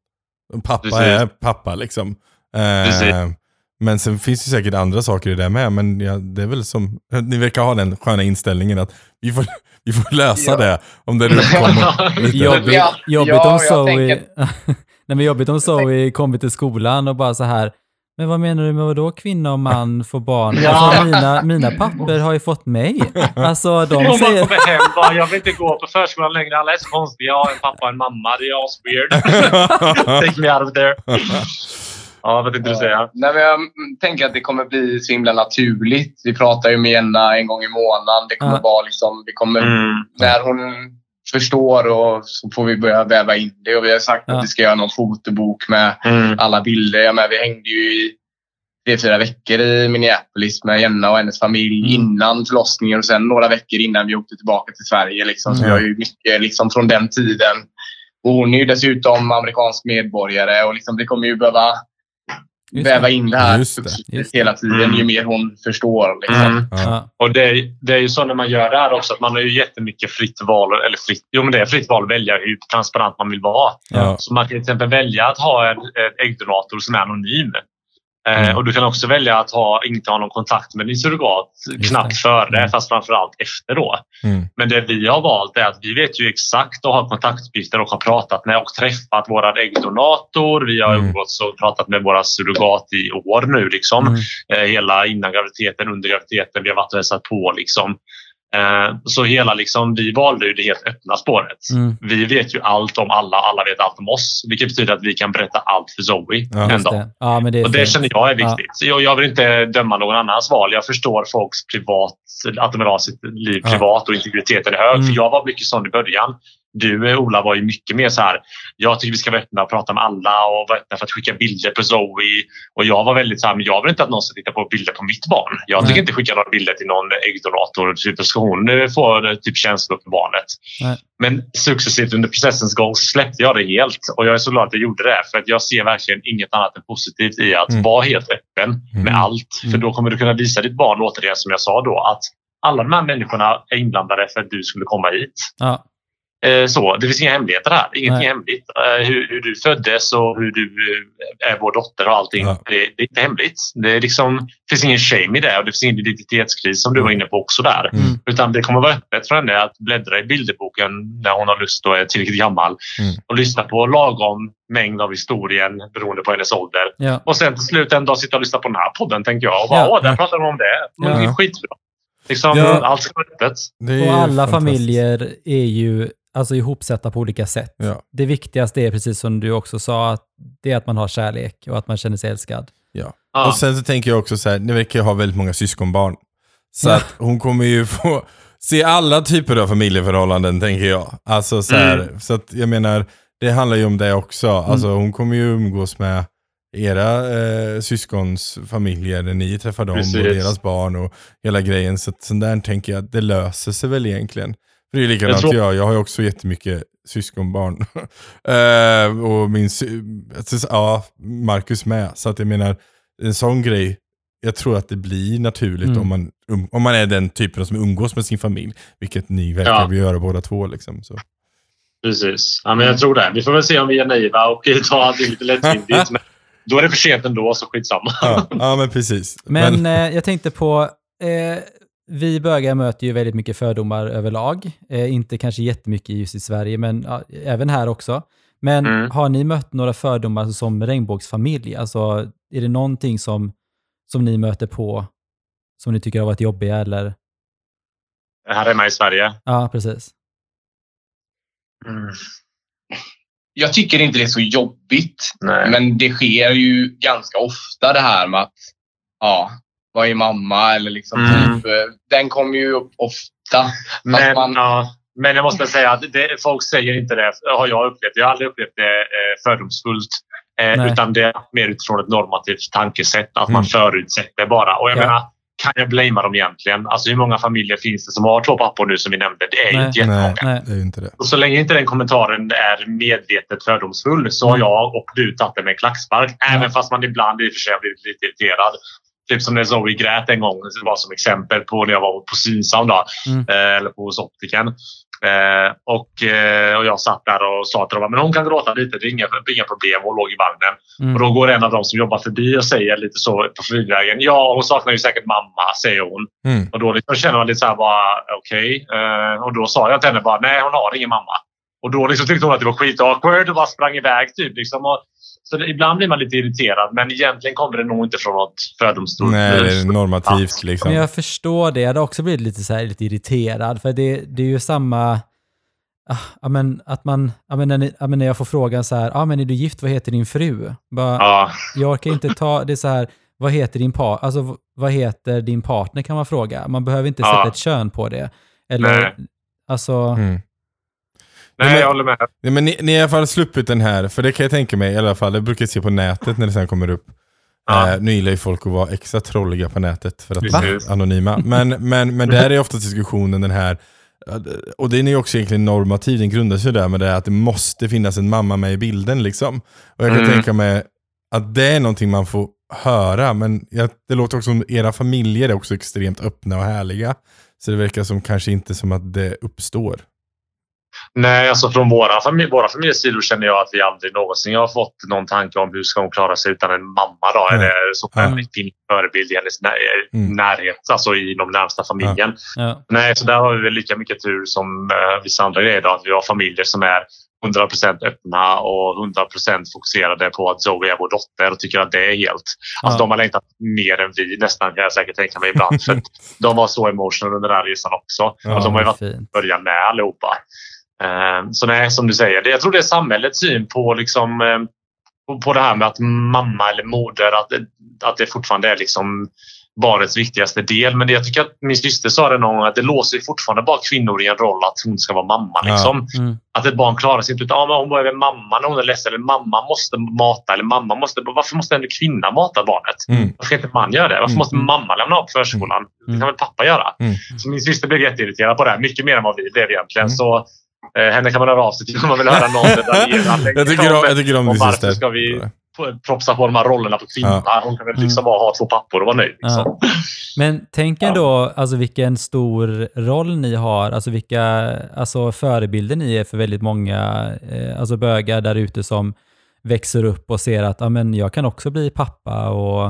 pappa Precis. är pappa liksom. Eh, men sen finns det säkert andra saker i det med, men ja, det är väl som, ni verkar ha den sköna inställningen att vi får, vi får lösa Ja. det om det nu kommer lite. Jobbigt, om Zoe... Nej, men jobbigt om Zoe kommer till skolan och bara så här, men vad menar du med vadå kvinna och man får barn? Ja. Alltså, mina, mina papper har ju fått mig. Alltså de Om man säger... kommer hem bara, jag vill inte gå på förskolan längre. Alla är så konstiga. Jag har en pappa och en mamma. Det är asweird. Take me out of there. Ja, vad tänkte du säga? Nej, men jag tänker att det kommer bli så himla naturligt. Vi pratar ju med Jenna en gång i månaden. Det kommer Ja. vara liksom, vi kommer, Mm. när hon förstår och så får vi börja väva in det. Och vi har sagt Ja. att vi ska göra någon fotobok med Mm. alla bilder. Jag med, vi hängde ju i tre, fyra veckor i Minneapolis med Jenna och hennes familj Mm. innan förlossningen och sen några veckor innan vi åkte tillbaka till Sverige. Liksom. Så Mm. vi har ju mycket liksom, från den tiden. Och hon är ju dessutom amerikansk medborgare och liksom, det kommer ju behöva Just det. väva in det här Just det, just det. hela tiden Mm. ju mer hon förstår. Liksom. Mm. Ja. Och det är, det är ju så när man gör det här också att man har ju jättemycket fritt val. Eller fritt, jo, men det är fritt val att välja hur transparent man vill vara. Ja. Så man kan till exempel välja att ha en, en äggdonator som är anonym. Eh, Mm. och du kan också välja att ha, inte ha någon kontakt med din surrogat knappt före, Mm. fast framförallt efter då. Mm. Men det vi har valt är att vi vet ju exakt och har kontaktuppgifter och har pratat med och träffat våran äggdonator. Vi har Mm. umgåtts och pratat med våra surrogat i år nu. Liksom. Mm. Eh, hela innan graviditeten, under graviditeten. Vi har varit och hälsat på. Liksom. Eh, så hela liksom, vi valde ju det helt öppna spåret. Mm. Vi vet ju allt om alla, alla vet allt om oss. Vilket betyder att vi kan berätta allt för Zoe Ja. en dag. det. Ja, det Och det fint. känner jag är Ja. viktigt. Jag, jag vill inte döma någon annans val. Jag förstår folks privat, att de vill ha sitt liv Ja. privat och integriteten är hög. Mm. För jag var mycket sån i början. Du Ola var ju mycket mer så här. Jag tycker vi ska vara öppna och prata med alla och vara öppna för att skicka bilder på Zoe. Och jag var väldigt så här, men jag vill inte att någon ska titta på bilder på mitt barn. Jag Nej. inte skicka några bilder till någon äggdonator. Typ, så hon eh, få eh, typ känslor för barnet. Nej. Men successivt under processens gång så släppte jag det helt och jag är så glad att jag gjorde det för att jag ser verkligen inget annat än positivt i att Mm. vara helt öppen med Mm. allt. För Mm. då kommer du kunna visa ditt barn återigen som jag sa då att alla de här människorna är inblandade för att du skulle komma hit. Ja. Eh, Så, det finns inga hemligheter här. Ingenting Nej. hemligt. Eh, Hur, hur du föddes och hur du eh, är vår dotter och allting. Ja. Det, det är inte hemligt. Det, är liksom, det finns ingen shame i det och det finns ingen identitetskris som du var inne på också där. Mm. Utan det kommer vara öppet för henne att bläddra i bilderboken när hon har lust och är tillräckligt gammal. Mm. Och lyssna på lagom mängd av historien beroende på hennes ålder. Ja. Och sen till slut en dag sitta och lyssna på den här podden tänker jag. Och bara, Ja. Åh, där pratar de om det. Men det är Ja. skitbra. Liksom, Ja. Allt ska vara öppet. Och alla fantastiskt. familjer är ju alltså ihopsatta på olika sätt. Ja. Det viktigaste är precis som du också sa, att det är att man har kärlek och att man känner sig älskad. Ja. Ja. Och sen så tänker jag också så här, ni verkar ju ha väldigt många syskonbarn. Så Ja. att hon kommer ju få se alla typer av familjeförhållanden, tänker jag. Alltså så här, Mm. så att jag menar, det handlar ju om det också. Alltså hon kommer ju umgås med era eh, syskons familjer när ni träffar dem Precis. och deras barn och hela grejen. Så att sånt där tänker jag, det löser sig väl egentligen. För det är likadant jag, Jag tror- jag, har ju också jättemycket syskonbarn. eh, och min, sy- ja, Marcus med. Så att jag menar, en sån grej, jag tror att det blir naturligt Mm. om, man, um, om man är den typen som umgås med sin familj. Vilket ni verkar Ja. göra båda två. Liksom, så. Precis. Ja, men jag tror det. Vi får väl se om vi är naiva och tar allting lite lättvindigt. men då är det för sent ändå, så skitsamma. Ja, ja, men precis. Men, eh, jag tänkte på, eh, vi bögar möter ju väldigt mycket fördomar överlag. Eh, inte kanske jättemycket just i Sverige, men ja, även här också. Men Mm. har ni mött några fördomar som regnbågsfamilj? Alltså, är det någonting som, som ni möter på som ni tycker har varit jobbiga eller? Här hemma i Sverige. Ja, precis. Mm. Jag tycker inte det är så jobbigt. Nej. Men det sker ju ganska ofta det här med att, ja, vad är mamma? Eller liksom Mm. typ, eh, den kommer ju upp ofta. Men, man- ja, men jag måste säga att det, folk säger inte det, har jag upplevt. Jag har aldrig upplevt det eh, fördomsfullt. Eh, Nej. utan det är mer utifrån ett normativt tankesätt. Att Mm. man förutsätter bara. Och jag Ja. menar, kan jag blamea dem egentligen? Alltså hur många familjer finns det som har två pappor nu som vi nämnde? Det är ju inte jättemånga. Nej, Nej. det är inte det. Och så länge inte den kommentaren är medvetet fördomsfull så har Mm. jag och du tagit det med en klackspark. Även fast man ibland i och för sig har blivit lite irriterad. Typ som när Zoe grät en gång, det var som exempel på när jag var på Synsam då, Mm. eh, eller på hos optiken. Eh, och, eh, och jag satt där och sa till dem men hon kan gråta lite, det är inga, inga problem. Hon låg i vagnen. Mm. Och då går en av dem som jobbar förbi och säger lite så på flygvägen. Ja, hon saknar ju säkert mamma, säger hon. Mm. Och då liksom känner man lite så här bara, okej. Eh, och då sa jag till henne bara, nej hon har ingen mamma. Och då liksom tyckte hon att det var skit-awkward och bara sprang iväg. Typ, liksom. och, så det, ibland blir man lite irriterad, men egentligen kommer det nog inte från något fördomsfullt. Nej, det är normativt liksom. Men jag förstår det. Jag hade också blivit lite, så här, lite irriterad, för det, det är ju samma... ah, Ja, men, att man, ja, men när, ni, ja, men när jag får frågan så här, ah, men är du gift, vad heter din fru? Bara, Ja, Jag orkar inte ta, det så här, vad heter din par, alltså vad heter din partner kan man fråga. Man behöver inte Ja. sätta ett kön på det. Eller, Nej. alltså, Mm. Nej, men- jag håller med. Nej, men ni, ni har i alla fall sluppit den här, för det kan jag tänka mig i alla fall, jag brukar se på nätet när det sen kommer upp. Ja. Eh, nu gillar ju folk att vara extra trolliga på nätet för att vara anonyma. Men, men, men där är ofta diskussionen den här, och den är ju också egentligen normativ, den grundar sig där med det här att det måste finnas en mamma med i bilden liksom. Och jag kan Mm. tänka mig att det är någonting man får höra, men jag, det låter också som era familjer är också extremt öppna och härliga. Så det verkar som kanske inte som att det uppstår. Nej, alltså från våra, familj, våra familjesidor känner jag att vi aldrig någonsin har fått någon tanke om hur ska hon klara sig utan en mamma. Då, Mm. eller så Ja. en fin förebild i hennes när, Mm. närhet, alltså i de närmsta familjen. ja. Nej, så där har vi väl lika mycket tur som eh, vissa andra grejer. Då, att vi har familjer som är 100% öppna och 100% fokuserade på att Zoe är vår dotter och tycker att det är helt... Alltså Ja. de har längtat mer än vi nästan kan jag säkert tänka mig ibland. för att de var så emotional under den här resan också. Ja, och de har ju varit fint. början med allihopa. Eh, Så nej, som du säger, jag tror det är samhällets syn på, liksom, eh, på, det här med att mamma eller moder, att, det- att det fortfarande är liksom barnets viktigaste del. Men jag tycker att min syster sa det någon gång att det låser fortfarande bara kvinnor i en roll att hon ska vara mamma. Ja. Liksom. Mm. Att ett barn klarar sig inte utan ah, hon behöver mamma när hon är ledsen. Eller mamma måste mata. Eller mamma måste, varför måste en kvinna mata barnet? Mm. Varför ska inte man göra det? Varför Mm. måste mamma lämna av förskolan? Det kan väl pappa göra? Mm. Så min syster blev jätteirriterad på det här. Mycket mer än vad vi blev egentligen. Mm. Så henne kan man höra av sig till om man vill höra någon detaljera längre Jag tycker om, jag tycker om om din varför syster. ska vi propsa på de här rollerna på kvinnan. Hon kan väl liksom bara ha två pappor och vara nöjd. Liksom. Men tänk ändå alltså, vilken stor roll ni har, alltså vilka alltså, förebilder ni är för väldigt många eh, alltså, bögar där ute som växer upp och ser att ah, men jag kan också bli pappa. Och,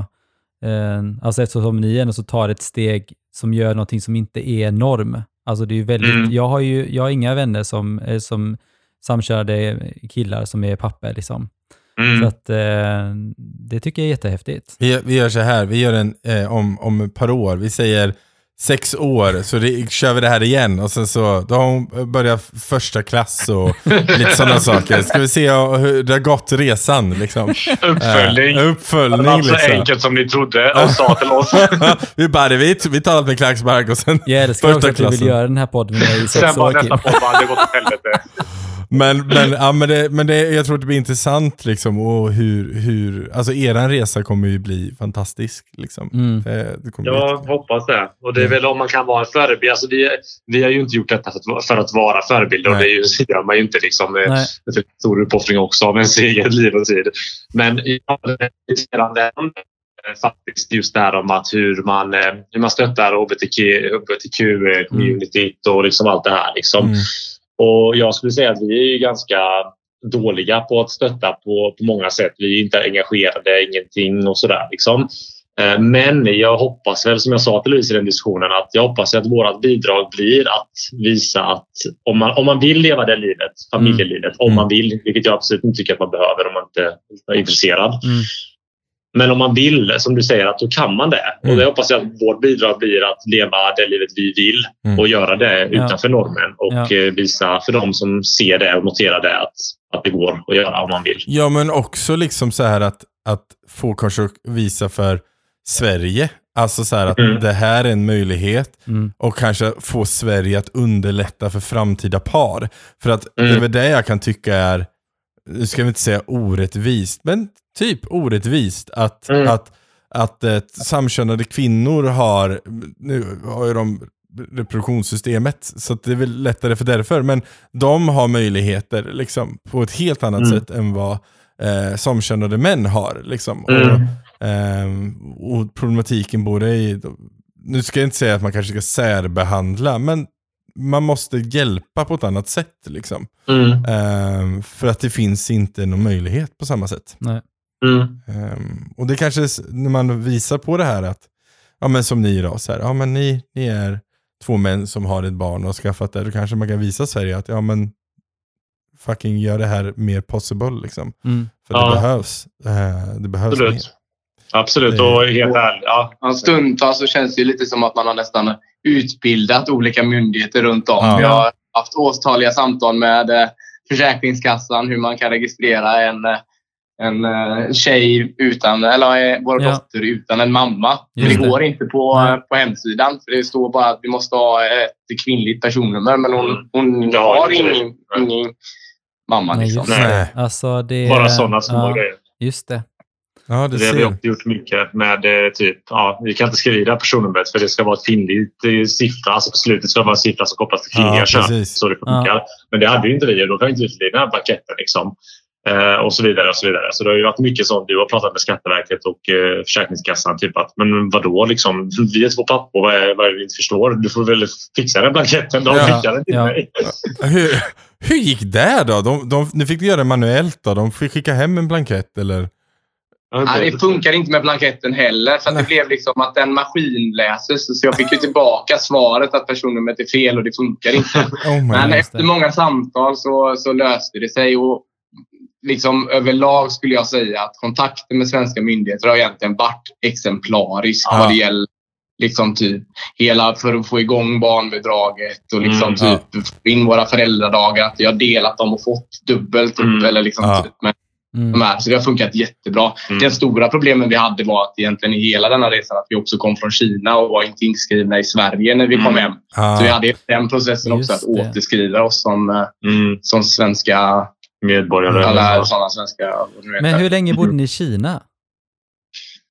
eh, alltså, eftersom ni ändå så tar ett steg som gör någonting som inte är norm. Alltså, det är väldigt, Mm. jag, har ju, jag har inga vänner som, eh, som samkönade killar som är pappa. Liksom. Så Mm. att, eh, det tycker jag är jättehäftigt. Vi, vi gör så här, vi gör en eh, om, om ett par år. Vi säger sex år, så det, kör vi det här igen. Och sen så, då har hon börjat första klass och lite sådana saker. Ska vi se hur det har gått resan liksom. Uppföljning. Det uppföljning var så liksom. enkelt som ni trodde och sa till oss. vi bara, vi, vi tar allt med klackspark och sen Jag älskar första också att du vill klassen. göra den här podden med i Sen sex bara år. nästa Kim. podd bara, det gått åt helvete. Men, men, ja, men, det, men det, jag tror att det blir intressant liksom. Och hur, hur, alltså eran resa kommer ju bli fantastisk liksom. Mm. Det, det kommer bli Jag jättekul. hoppas det. Och det är väl om man kan vara en förebild. Alltså vi, vi har ju inte gjort detta för att, för att vara förebilder. Och det, ju, gör man ju inte. Liksom. Det är en stor uppoffring också av ens eget liv och tid. Men ja, det är irriterande, eh, faktiskt just det här om att hur man, eh, hur man stöttar HBTQ, HBTQ-communityt och liksom allt det här. Liksom. Mm. Och jag skulle säga att vi är ganska dåliga på att stötta på, på många sätt. Vi är inte engagerade, ingenting och sådär. Liksom. Eh, Men jag hoppas väl, som jag sa till Louise i den diskussionen, att jag hoppas att vårt bidrag blir att visa att om man, om man vill leva det livet, familjelivet, om Mm. man vill, vilket jag absolut inte tycker att man behöver om man inte är intresserad. Mm. Men om man vill, som du säger, att då kan man det. Mm. Och det hoppas jag att vårt bidrag blir att leva det livet vi vill Mm. och göra det Ja. utanför normen och Ja. eh, visa för de som ser det och noterar det att, att det går att göra om man vill. Ja, men också liksom så här att, att få kanske visa för Sverige. Alltså så här att Mm. det här är en möjlighet Mm. och kanske få Sverige att underlätta för framtida par. För att det är Mm. väl det jag kan tycka är, nu ska vi inte säga orättvist, men typ orättvist att, Mm. att, att eh, samkönade kvinnor har, nu har ju de reproduktionssystemet, så att det är väl lättare för därför. Men de har möjligheter liksom, på ett helt annat Mm. sätt än vad eh, samkönade män har. Liksom. Mm. Och, ehm, och problematiken både i, nu ska jag inte säga att man kanske ska särbehandla, men man måste hjälpa på ett annat sätt. Liksom. Mm. Ehm, för att det finns inte någon möjlighet på samma sätt. Nej. Mm. Ehm, och det kanske, när man visar på det här att, ja men som ni då, så här, ja men ni, ni är två män som har ett barn och har skaffat det, då kanske man kan visa Sverige att, ja men fucking gör det här mer possible liksom. Mm. För Ja. det behövs. Eh, det behövs mer. Absolut. Och helt ärligt. Ja. Ja, stundtals så känns det ju lite som att man har nästan utbildat olika myndigheter runt om. Ja. Vi har haft årstaliga samtal med eh, Försäkringskassan hur man kan registrera en, eh, en eh, tjej utan, eller eh, vår Ja. dotter utan en mamma. Just det det. går inte på, Nej. eh, på hemsidan. För det står bara att vi måste ha ett kvinnligt personnummer. Men hon, Mm. hon Ja, har ingen, ingen mamma. Nej, Liksom. Nej. Alltså, det Bara sådana små ja, grejer. Just det. Ja, det Det har vi också gjort mycket med eh, typ, ja, vi kan inte skriva personnumret för det ska vara ett kvinnligt eh, siffra. Alltså på slutet ska det vara en siffra som kopplas till kvinnliga Ja, kön. precis. Så det funkar. Men det hade ju inte vi och då kan vi inte utfylla den här blanketten. Liksom. Eh, och så vidare. och Så vidare. Så det har ju varit mycket sånt. Du har pratat med Skatteverket och eh, Försäkringskassan. Typ att, men vadå? Liksom, vi är två pappor. Vad är, vad är det vi inte förstår? Du får väl fixa den blanketten. De Ja. skickar den till Ja. mig. Hur, hur gick det då? De, de, nu fick göra det manuellt då? De fick skicka hem en blankett eller? Nej, det funkar inte med blanketten heller. För det blev liksom att den maskinläses. Så jag fick ju tillbaka svaret att personnumret är fel och det funkar inte. Oh Men efter många samtal så, så löste det sig. Och liksom överlag skulle jag säga att kontakten med svenska myndigheter har egentligen varit exemplarisk Ja. vad det gäller liksom typ hela för att få igång barnbidraget och liksom Mm, typ få in våra föräldradagar. Att har delat dem och fått dubbelt upp. Mm. Eller liksom Ja. typ. Men Mm. de här. Så det har funkat jättebra. Mm. Den stora problemen vi hade var att egentligen i hela denna resan att vi också kom från Kina och var inte inskrivna i Sverige när vi kom Mm. hem. Ah, Så vi hade den processen också, att det. återskriva oss som, eh, Mm. som svenska, Medborgare. alla sådana svenska... det Men hur länge bodde ni i Kina?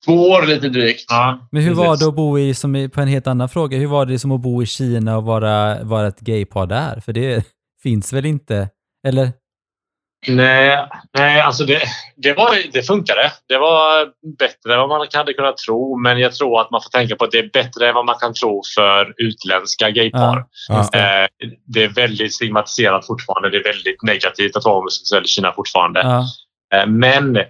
Två år lite drygt. Ja, Men hur var det att bo i, som i, på en helt annan fråga, hur var det som att bo i Kina och vara, vara ett gaypar där? För det finns väl inte? Eller? Nej, nej alltså det, det, var, det funkade. Det var bättre än vad man hade kunnat tro. Men jag tror att man får tänka på att det är bättre än vad man kan tro för utländska gaypar. Ja, det. Eh, det är väldigt stigmatiserat fortfarande. Det är väldigt negativt att vara homosexuell i Kina fortfarande. Ja, Eh, Men eh,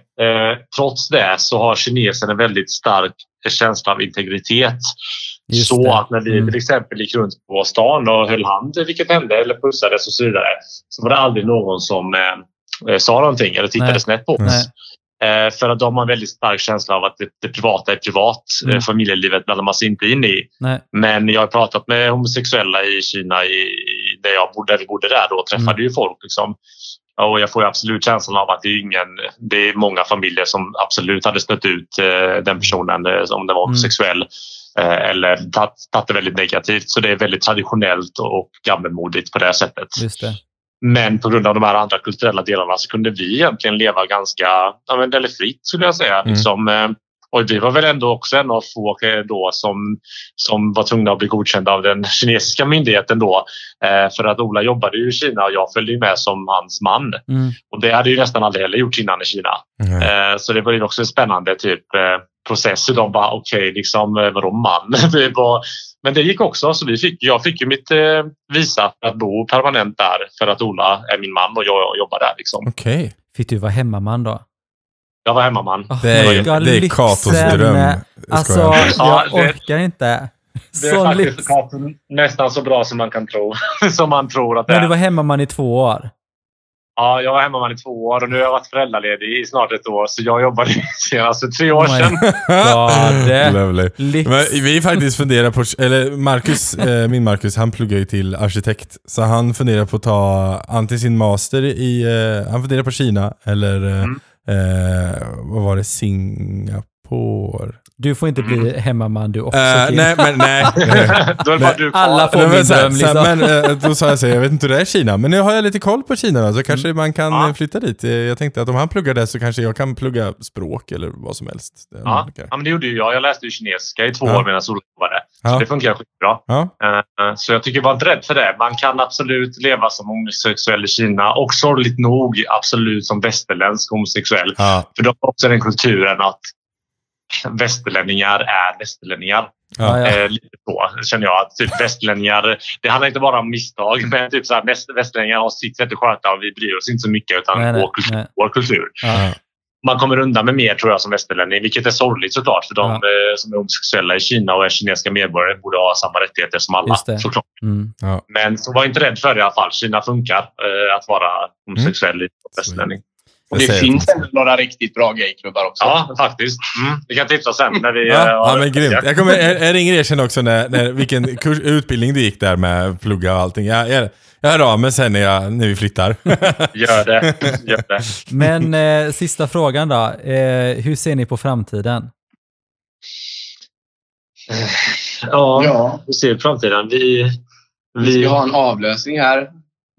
trots det så har kinesen en väldigt stark känsla av integritet. Just så det. att när vi Mm. till exempel gick runt på stan och höll hand, vilket hände, eller pussades och så vidare, så var det aldrig någon som eh, sa någonting eller tittade Nej. snett på oss. Eh, för att de har en väldigt stark känsla av att det, det privata är privat. Mm. Eh, familjelivet blandar man sig inte in i. nej. Men jag har pratat med homosexuella i Kina, i, i, där, jag bodde, där vi bodde där då, och träffade Mm. ju folk. Liksom. Och jag får absolut känslan av att det är, ingen, det är många familjer som absolut hade stött ut eh, den personen eh, om den var Mm. homosexuell. Eh, eller tagit det väldigt negativt. Så det är väldigt traditionellt och gammelmodigt på det sättet. Just det. Men på grund av de här andra kulturella delarna så kunde vi egentligen leva ganska ja, väldigt fritt skulle jag säga. Mm. Liksom, eh, och vi var väl ändå också en av få eh, då som, som var tvungna att bli godkända av den kinesiska myndigheten då. Eh, för att Ola jobbade ju i Kina och jag följde med som hans man. Mm. Och det hade ju nästan aldrig heller gjorts innan i Kina. nej. Eh, så det var ju också en spännande typ eh, process. Hur de bara okej, liksom eh, vadå man? det var, men det gick också. Så vi fick, jag fick ju mitt eh, visa att bo permanent där för att Ola är min man och jag jobbar där. Liksom. Okej. Fick du vara hemmaman då? Jag var hemmaman. Oh Det är, God, det är Katos dröm. Alltså, jag Ja, det- orkar inte. Det är faktiskt lyx. nästan så bra som man kan tro. som man tror att det Men du är. var hemmaman i två år? Ja, jag var hemmaman i två år och nu har jag varit föräldraledig i snart ett år. Så jag jobbade senast för tre år Oh sedan. Lyx. Men vi faktiskt funderar på, eller Marcus, eh, min Marcus, han pluggar ju till arkitekt. Så han funderar på att ta antingen sin master i, eh, han funderar på Kina eller, eh, Mm eh, vad var det, Singapore? Du får inte bli hemmaman du också. Kim. nej, men nej. Då är det bara du kvar. Alla får- Nej, men min så, dröm, så, liksom. men, eh, då sa jag så jag vet inte hur det är i Kina, men nu har jag lite koll på Kina då, så kanske Mm. man kan Ja. flytta dit. Eh, Jag tänkte att om han pluggar där så kanske jag kan plugga språk eller vad som helst. Det- Ja, ja, men det gjorde ju jag. Jag läste ju kinesiska i två Ja. år medan Ola jobbade. Ja. Så det funkar skitbra. Ja. Eh, Så jag tycker var inte rädd för det. Man kan absolut leva som homosexuell i Kina och sorgligt nog absolut som västerländsk homosexuell. Ja. För de har också den kulturen att västerlänningar är västerlänningar. Ja, ja. Eh, lite så känner jag. Att typ västerlänningar, det handlar inte bara om misstag, men typ så här, väst, västerlänningar har sitt sätt att sköta och vi bryr oss inte så mycket utan Nej, nej, vår, kultur, nej. vår kultur. Ja. Man kommer undan med mer tror jag som västerlänning, vilket är sorgligt såklart för de Ja. eh, som är homosexuella i Kina och är kinesiska medborgare borde ha samma rättigheter som alla. Såklart. Mm. Men så var inte rädd för det i alla fall. Kina funkar eh, att vara homosexuell i västerlänning. Och det finns ändå några riktigt bra gayklubbar också. Ja, faktiskt. Mm. Vi kan tipsa sen när vi... Ja, eh, ja men grymt. Jag, kommer, jag, jag ringer er sen också när, när, vilken kurs, utbildning du gick där med plugga och allting. Jag, jag, jag hör av mig sen när, jag, när vi flyttar. Gör det. Gör det. Men eh, sista frågan då. Eh, hur ser ni på framtiden? Ja, Ja. vi ser framtiden. Vi... Vi vi ska ha en avlösning här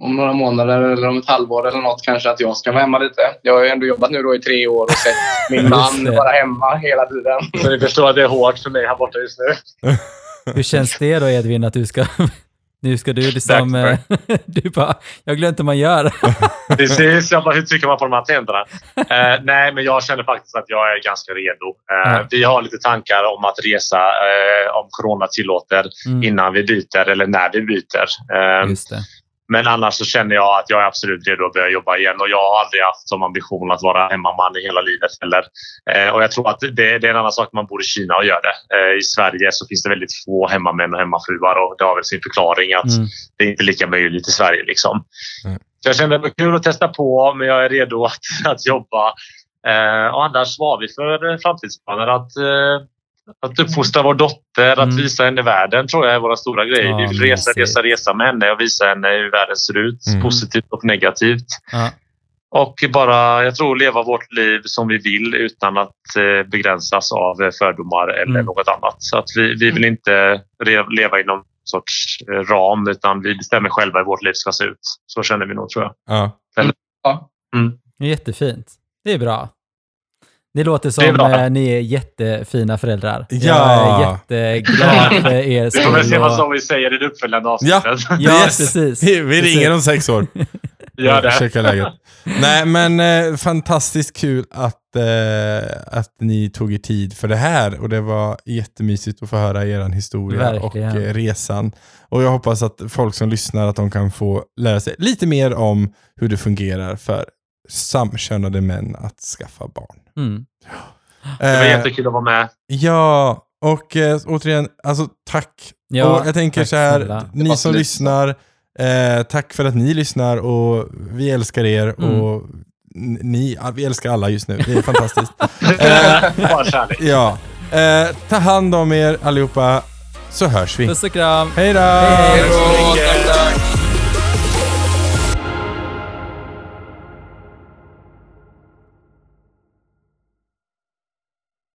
om några månader eller om ett halvår eller något kanske att jag ska vara hemma lite. Jag har ju ändå jobbat nu då i tre år och sett min man vara hemma hela tiden. så ni förstår att det är hårt för mig här borta just nu. Hur känns det då Edvin att du ska... Nu ska du liksom... Eh, du bara, jag glömt hur man gör. Precis. Jag bara, hur trycker man på de här tänderna? Eh, nej, men jag känner faktiskt att jag är ganska redo. Eh, Ja. Vi har lite tankar om att resa eh, om corona tillåter Mm, innan vi byter eller när vi byter. Just det. Men annars så känner jag att jag är absolut redo att börja jobba igen och jag har aldrig haft som ambition att vara hemmaman i hela livet heller. Eh, och jag tror att det, det är en annan sak man bor i Kina och gör det. Eh, I Sverige så finns det väldigt få hemmamän och hemmafruar och det har väl sin förklaring att Mm. det är inte lika möjligt i Sverige. Liksom. Mm. Så jag kände det var kul att testa på men jag är redo att, att jobba. Eh, och annars var vi för framtidsplaner att eh, att uppfostra vår dotter, att Mm. visa henne världen tror jag är våra stora grejer. Ja, vi vill resa, resa, resa med henne och visa henne hur världen ser ut. Mm. Positivt och negativt. Ja. Och bara, jag tror, leva vårt liv som vi vill utan att eh, begränsas av eh, fördomar eller Mm. något annat. Så att vi, vi vill inte re- leva inom någon sorts eh, ram utan vi bestämmer själva hur vårt liv ska se ut. Så känner vi nog tror jag. Ja. Ja. Det är Jättefint. Det är bra. Det låter är som bra. eh, ni är jättefina föräldrar. Ja. Jag är jätteglad för er Det kommer se vad och- som vi säger i det uppföljande Ja. avsnittet. Ja, Yes. precis. Vi vi ringer om sex år. Gör det. Checka läget. Nej, men eh, fantastiskt kul att, eh, att ni tog er tid för det här. Och det var jättemysigt att få höra er historia Verkligen. och eh, resan. Och jag hoppas att folk som lyssnar att de kan få lära sig lite mer om hur det fungerar för samkönade män att skaffa barn. Mm. Det var Eh, jättekul att vara med. Ja, och eh, återigen, alltså tack. Ja, och jag tänker så här, ni som lyssnar, eh, tack för att ni lyssnar och vi älskar er Mm. och ni, vi älskar alla just nu. Det är fantastiskt. Kärlek. ja, eh, ta hand om er allihopa så hörs vi. Puss och kram. Hej då!